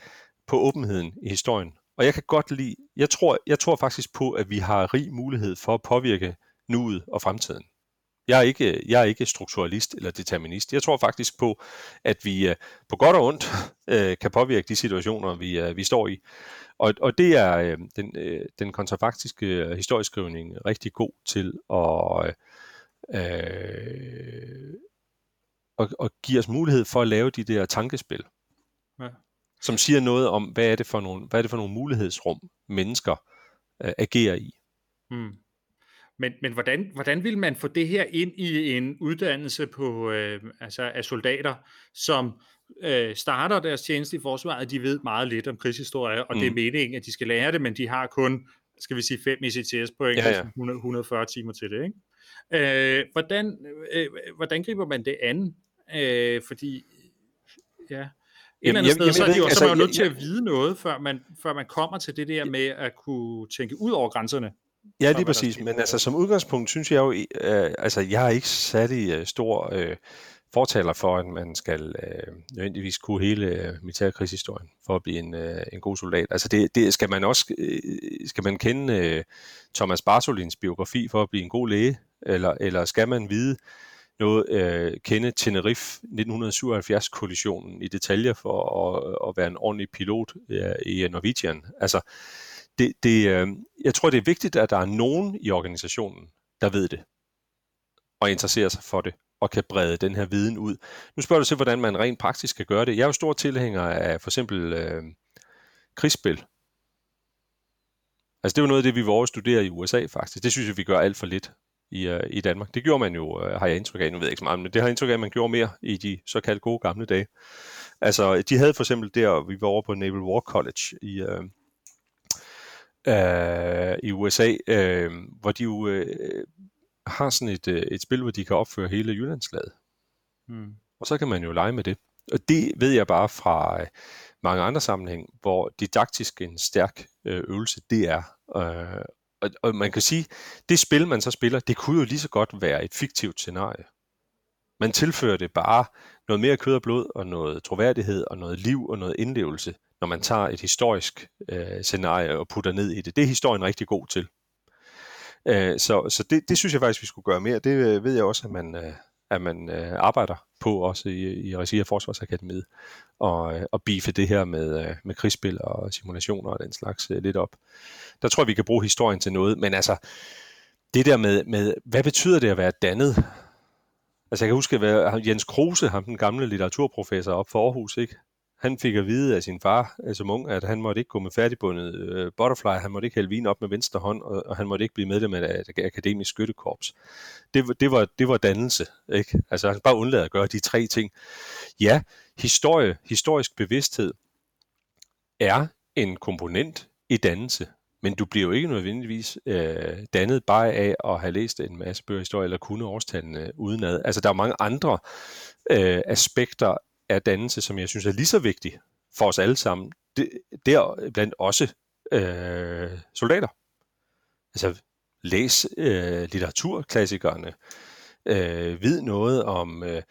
på åbenheden i historien. Og jeg kan godt lide, jeg tror, jeg tror faktisk på, at vi har rig mulighed for at påvirke nuet og fremtiden. Jeg er ikke, jeg er ikke strukturalist eller determinist. Jeg tror faktisk på, at vi øh, på godt og ondt øh, kan påvirke de situationer, vi, øh, vi står i. Og, og det er den, den kontrafaktiske historieskrivning rigtig god til at, øh, at, at give os mulighed for at lave de der tankespil. Ja som siger noget om, hvad er det for nogle, hvad er det for nogle mulighedsrum, mennesker øh, agerer i. Hmm. Men, men hvordan, hvordan vil man få det her ind i en uddannelse på, øh, altså af soldater, som øh, starter deres tjeneste i forsvaret, de ved meget lidt om krigshistorie, og mm. det er hmm. meningen, at de skal lære det, men de har kun, skal vi sige, fem ECTS-point, ja, ja. 140 timer til det. Ikke? Øh, hvordan, øh, hvordan griber man det an? Øh, fordi, ja, et eller andet sted, så, er jo, altså, så er man jo nødt til at vide noget, før man, før man kommer til det der med at kunne tænke ud over grænserne. Ja, lige præcis. Men altså, som udgangspunkt synes jeg jo, øh, altså, jeg er ikke særlig øh, stor øh, fortaler for, at man skal øh, nødvendigvis kunne hele øh, militærkrigshistorien for at blive en, øh, en god soldat. Altså det, det skal man også øh, skal man kende øh, Thomas Bartolins biografi for at blive en god læge, eller, eller skal man vide noget, øh, kende Tenerife 1977-kollisionen i detaljer for at, at være en ordentlig pilot ja, i Norwegian. Altså, det, det, øh, jeg tror, det er vigtigt, at der er nogen i organisationen, der ved det, og interesserer sig for det, og kan brede den her viden ud. Nu spørger du til, hvordan man rent praktisk kan gøre det. Jeg er jo stor tilhænger af for eksempel øh, krigsspil. Altså det er jo noget af det, vi vil studerer i USA faktisk. Det synes jeg, vi gør alt for lidt i, øh, i Danmark. Det gjorde man jo, øh, har jeg indtryk af, nu ved jeg ikke så meget, men det har jeg indtryk af, at man gjorde mere i de såkaldte gode gamle dage. Altså, de havde for eksempel der, vi var over på Naval War College i, øh, uh, i USA, uh, hvor de jo uh, har sådan et, uh, et spil, hvor de kan opføre hele Jyllandslaget. Hmm. Og så kan man jo lege med det. Og det ved jeg bare fra uh, mange andre sammenhæng, hvor didaktisk en stærk uh, øvelse det er. Uh, og, og man kan sige, det spil, man så spiller, det kunne jo lige så godt være et fiktivt scenarie. Man tilfører det bare noget mere kød og blod, og noget troværdighed, og noget liv, og noget indlevelse, når man tager et historisk øh, scenarie og putter ned i det. Det er historien rigtig god til. Øh, så så det, det synes jeg faktisk, vi skulle gøre mere. Det øh, ved jeg også, at man, øh, at man øh, arbejder på også i, i regi af Forsvarsakademiet, og, øh, og bife det her med, øh, med krigsspil og simulationer og den slags øh, lidt op. Der tror jeg, vi kan bruge historien til noget, men altså, det der med, med hvad betyder det at være dannet? Altså jeg kan huske, at Jens Kruse, ham den gamle litteraturprofessor op for Aarhus, ikke? Han fik at vide af sin far øh, som ung, at han måtte ikke gå med færdigbundet øh, butterfly, han måtte ikke hælde vin op med venstre hånd, og, og han måtte ikke blive medlem af et akademisk skyttekorps. Det, det, var, det var dannelse, ikke? Altså han bare undlader at gøre de tre ting. Ja, historie, historisk bevidsthed er en komponent i dannelse, men du bliver jo ikke nødvendigvis øh, dannet bare af at have læst en masse bøger historie eller kunne årstallene udenad. Altså der er mange andre øh, aspekter er dannelse, som jeg synes er lige så vigtig for os alle sammen. Det, der blandt også øh, soldater. Altså læs øh, litteraturklassikerne, øh, vid noget om øh,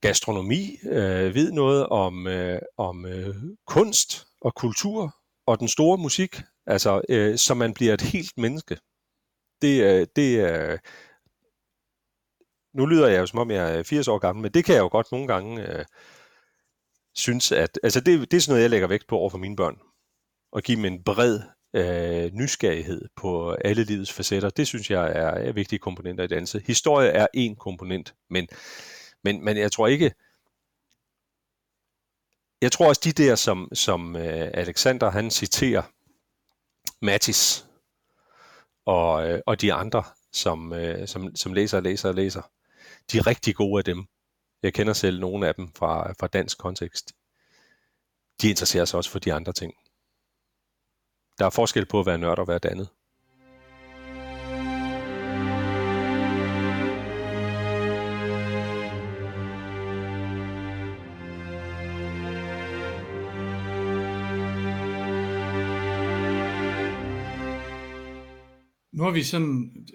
gastronomi, øh, vid noget om, øh, om øh, kunst og kultur og den store musik, altså øh, så man bliver et helt menneske. Det, øh, det øh, nu lyder jeg jo som om jeg er 80 år gammel, men det kan jeg jo godt nogle gange øh, synes, at altså det, det er sådan noget, jeg lægger vægt på over for mine børn. At give dem en bred øh, nysgerrighed på alle livets facetter, det synes jeg er, er vigtige komponenter i danse. Historie er en komponent, men, men, men jeg tror ikke, jeg tror også de der, som, som øh, Alexander han citerer, Mattis og, øh, og de andre, som, øh, som, som læser og læser og læser, de er rigtig gode af dem. Jeg kender selv nogle af dem fra, fra dansk kontekst. De interesserer sig også for de andre ting. Der er forskel på at være nørd og være dannet. Nu har vi sådan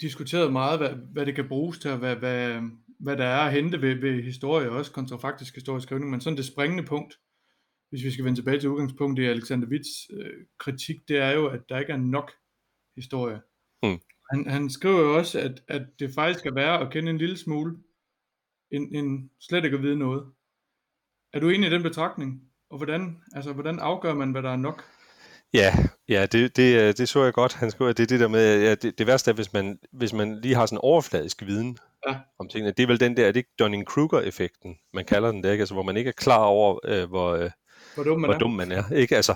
diskuteret meget, hvad, hvad det kan bruges til, og hvad, hvad, hvad der er at hente ved, ved historie, også kontrafaktisk historisk skrivning, men sådan det springende punkt, hvis vi skal vende tilbage til udgangspunktet i Alexander Witts øh, kritik, det er jo, at der ikke er nok historie. Mm. Han, han skriver jo også, at, at det faktisk er værd at kende en lille smule, end, end slet ikke at vide noget. Er du enig i den betragtning? Og hvordan, altså, hvordan afgør man, hvad der er nok? Ja, ja det, det, øh, det så jeg godt. Han skriver, at det er det der med, ja, det, det værste er, hvis man, hvis man lige har sådan en overfladisk viden ja. om tingene. Det er vel den der, er det ikke Dunning-Kruger-effekten, man kalder den der, ikke? Altså, hvor man ikke er klar over, øh, hvor, øh, hvor dum man, hvor er. Dum man er. Ikke? Altså,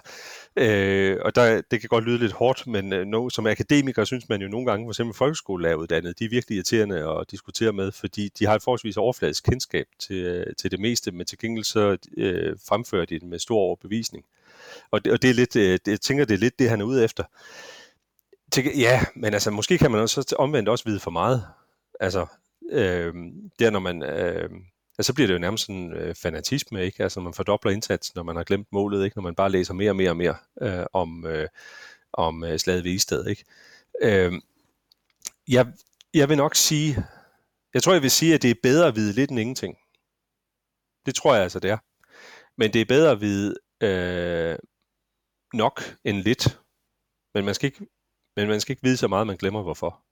øh, og der, det kan godt lyde lidt hårdt, men øh, no, som akademiker synes man jo nogle gange, for eksempel folkeskolelæreruddannede, de er virkelig irriterende at diskutere med, fordi de har et forholdsvis overfladisk kendskab til, øh, til det meste, men til gengæld så øh, fremfører de det med stor overbevisning. Og det, og det er lidt, øh, det, jeg tænker, det er lidt det, han er ude efter. Til, ja, men altså, måske kan man også omvendt også vide for meget. Altså, øh, der når man... Øh, ja, så bliver det jo nærmest sådan øh, fanatisme, ikke? Altså man fordobler indsatsen, når man har glemt målet, ikke? Når man bare læser mere og mere og mere øh, om, øh, om øh, slaget ved Isted, ikke? Øh, jeg, jeg vil nok sige, jeg tror, jeg vil sige, at det er bedre at vide lidt end ingenting. Det tror jeg altså, det er. Men det er bedre at vide øh, nok end lidt. Men man, skal ikke, men man skal ikke vide så meget, man glemmer hvorfor.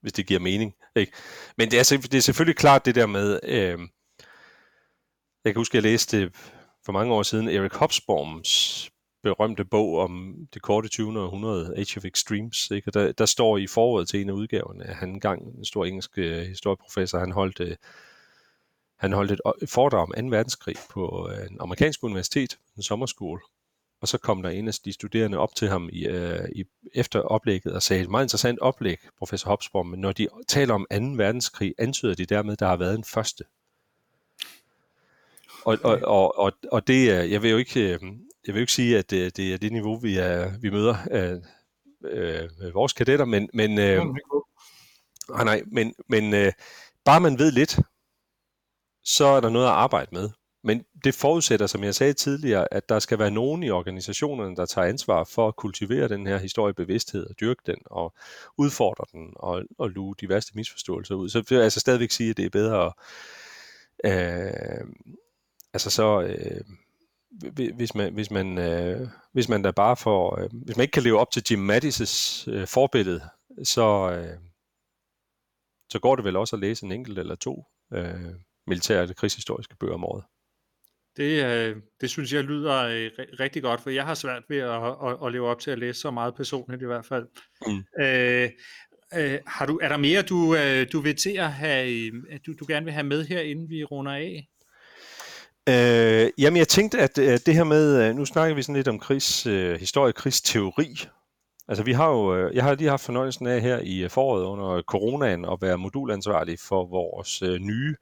Hvis det giver mening. Ikke? Men det er, det er selvfølgelig klart det der med... Øh, jeg kan huske, jeg læste for mange år siden Erik Hobsbawms berømte bog om det korte 20. århundrede, Age of Extremes. Ikke? Og der, der står i forordet til en af udgaverne, at han engang, en stor engelsk øh, historieprofessor, han holdt, øh, han holdt et øh, foredrag om 2. verdenskrig på øh, en amerikansk universitet, en sommerskole. Og så kom der en af de studerende op til ham i, uh, i, efter oplægget og sagde, et meget interessant oplæg, professor Hobsbawm, men når de taler om 2. verdenskrig, antyder de dermed, at der har været en første. Og, og, og, og, og det, jeg vil jo ikke, jeg vil jo ikke sige, at det, det er det niveau, vi, er, vi møder af øh, vores kadetter, men, men, øh, ah, nej, men, men øh, bare man ved lidt, så er der noget at arbejde med. Men det forudsætter, som jeg sagde tidligere, at der skal være nogen i organisationerne, der tager ansvar for at kultivere den her historiebevidsthed og dyrke den og udfordre den og, og luge de værste misforståelser ud. Så vil jeg altså stadigvæk sige, at det er bedre at, øh, altså så, øh, hvis man, hvis man, øh, hvis man da bare får, øh, hvis man ikke kan leve op til Jim Mattis' øh, forbillede, så, øh, så går det vel også at læse en enkelt eller to øh, militære eller krigshistoriske bøger om året. Det, øh, det synes jeg lyder øh, rigtig godt, for jeg har svært ved at, at, at leve op til at læse så meget personligt i hvert fald. Mm. Øh, øh, har du, er der mere, du, øh, du vil til at have, du, du gerne vil have med her, inden vi runder af? Øh, jamen, jeg tænkte, at øh, det her med, øh, nu snakker vi sådan lidt om krigs, øh, historie, krigsteori. Altså, vi har jo, øh, jeg har lige haft fornøjelsen af her i foråret under coronaen at være modulansvarlig for vores øh, nye øh,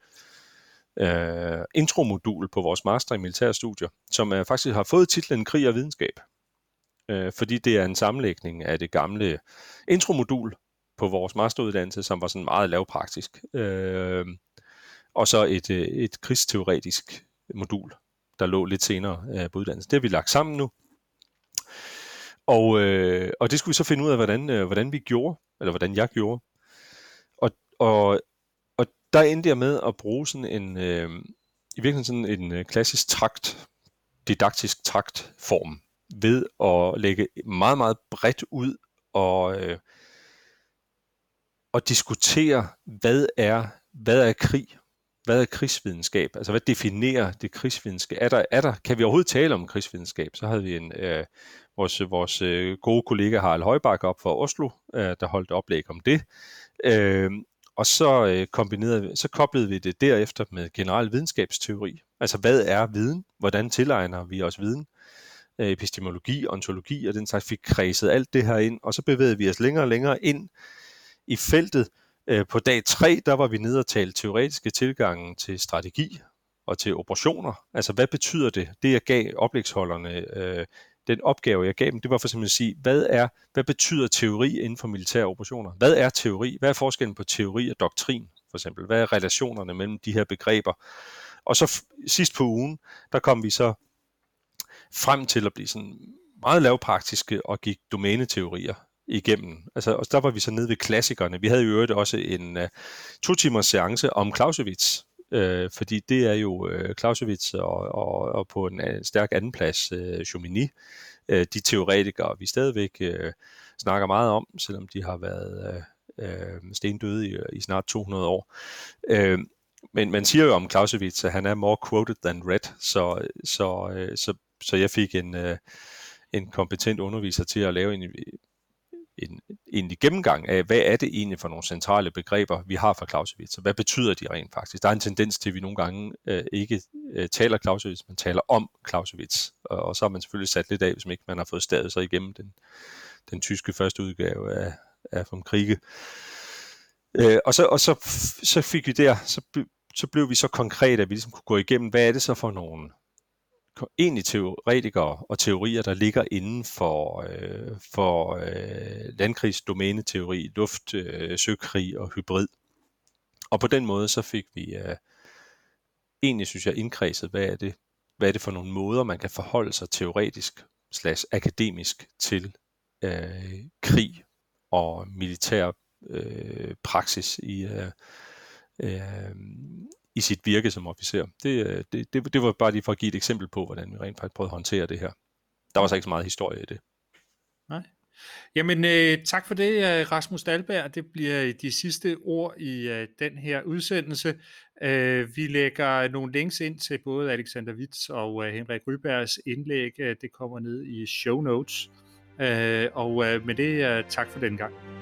øh, intromodul på vores master i militærstudier, som øh, faktisk har fået titlen Krig og Videnskab. Øh, fordi det er en sammenlægning af det gamle intromodul på vores masteruddannelse, som var sådan meget lavpraktisk. Øh, og så et, øh, et krigsteoretisk modul, der lå lidt senere øh, på uddannelsen. Det har vi lagt sammen nu. Og, øh, og det skulle vi så finde ud af, hvordan, øh, hvordan vi gjorde, eller hvordan jeg gjorde. Og, og der endte jeg med at bruge sådan en, øh, i virkeligheden sådan en øh, klassisk trakt, didaktisk traktform, ved at lægge meget, meget bredt ud og, øh, og diskutere, hvad er, hvad er krig, hvad er krigsvidenskab? Altså, hvad definerer det krigsvidenskab? Er der, er der, kan vi overhovedet tale om krigsvidenskab? Så havde vi en, øh, vores, vores øh, gode kollega Harald Højbak op fra Oslo, øh, der holdt oplæg om det. Øh, og så, øh, kombinerede, så koblede vi det derefter med generel videnskabsteori. Altså, hvad er viden? Hvordan tilegner vi os viden? Øh, epistemologi, ontologi og den slags fik kredset alt det her ind, og så bevægede vi os længere og længere ind i feltet, Øh, på dag 3, der var vi nede og tale teoretiske tilgange til strategi og til operationer. Altså, hvad betyder det? Det, jeg gav oplægsholderne, øh, den opgave, jeg gav dem, det var for eksempel at sige, hvad, er, hvad betyder teori inden for militære operationer? Hvad er teori? Hvad er forskellen på teori og doktrin, for eksempel? Hvad er relationerne mellem de her begreber? Og så sidst på ugen, der kom vi så frem til at blive sådan meget lavpraktiske og gik domæneteorier igennem. Altså, og der var vi så nede ved klassikerne. Vi havde jo øvrigt også en øh, uh, to timers seance om Clausewitz, øh, fordi det er jo øh, Clausewitz og, og, og på en øh, stærk andenplads øh, Chomini, øh, de teoretikere, vi stadigvæk øh, snakker meget om, selvom de har været øh, uh, stendøde i, i snart 200 år. Øh, men man siger jo om Clausewitz, at han er more quoted than read, så, så, øh, så, så jeg fik en, en kompetent underviser til at lave en en egentlig gennemgang af, hvad er det egentlig for nogle centrale begreber, vi har for Clausewitz, og hvad betyder de rent faktisk? Der er en tendens til, at vi nogle gange øh, ikke øh, taler Clausewitz, men taler om Clausewitz, og, og så har man selvfølgelig sat lidt af, hvis man ikke man har fået stadig sig igennem den, den tyske første udgave af, af vom Krige. Øh, og så, og så, så fik vi der, så, så blev vi så konkrete, at vi ligesom kunne gå igennem, hvad er det så for nogle egentlig teoretikere og teorier, der ligger inden for, øh, for øh, landkrigsdomæneteori, luft, øh, søkrig og hybrid. Og på den måde så fik vi øh, egentlig, synes jeg, indkredset, hvad er det, hvad er det for nogle måder, man kan forholde sig teoretisk slash akademisk til øh, krig og militær øh, praksis i, øh, øh, i sit virke som officer. Det, øh, det, det, det var bare lige for at give et eksempel på, hvordan vi rent faktisk prøvede at håndtere det her. Der var så ikke så meget historie i det. Nej. Jamen, øh, tak for det, øh, Rasmus Dalberg. Det bliver de sidste ord i øh, den her udsendelse. Øh, vi lægger nogle links ind til både Alexander Witz og øh, Henrik Rybergs indlæg. Øh, det kommer ned i show notes. Øh, og øh, med det, øh, tak for den gang.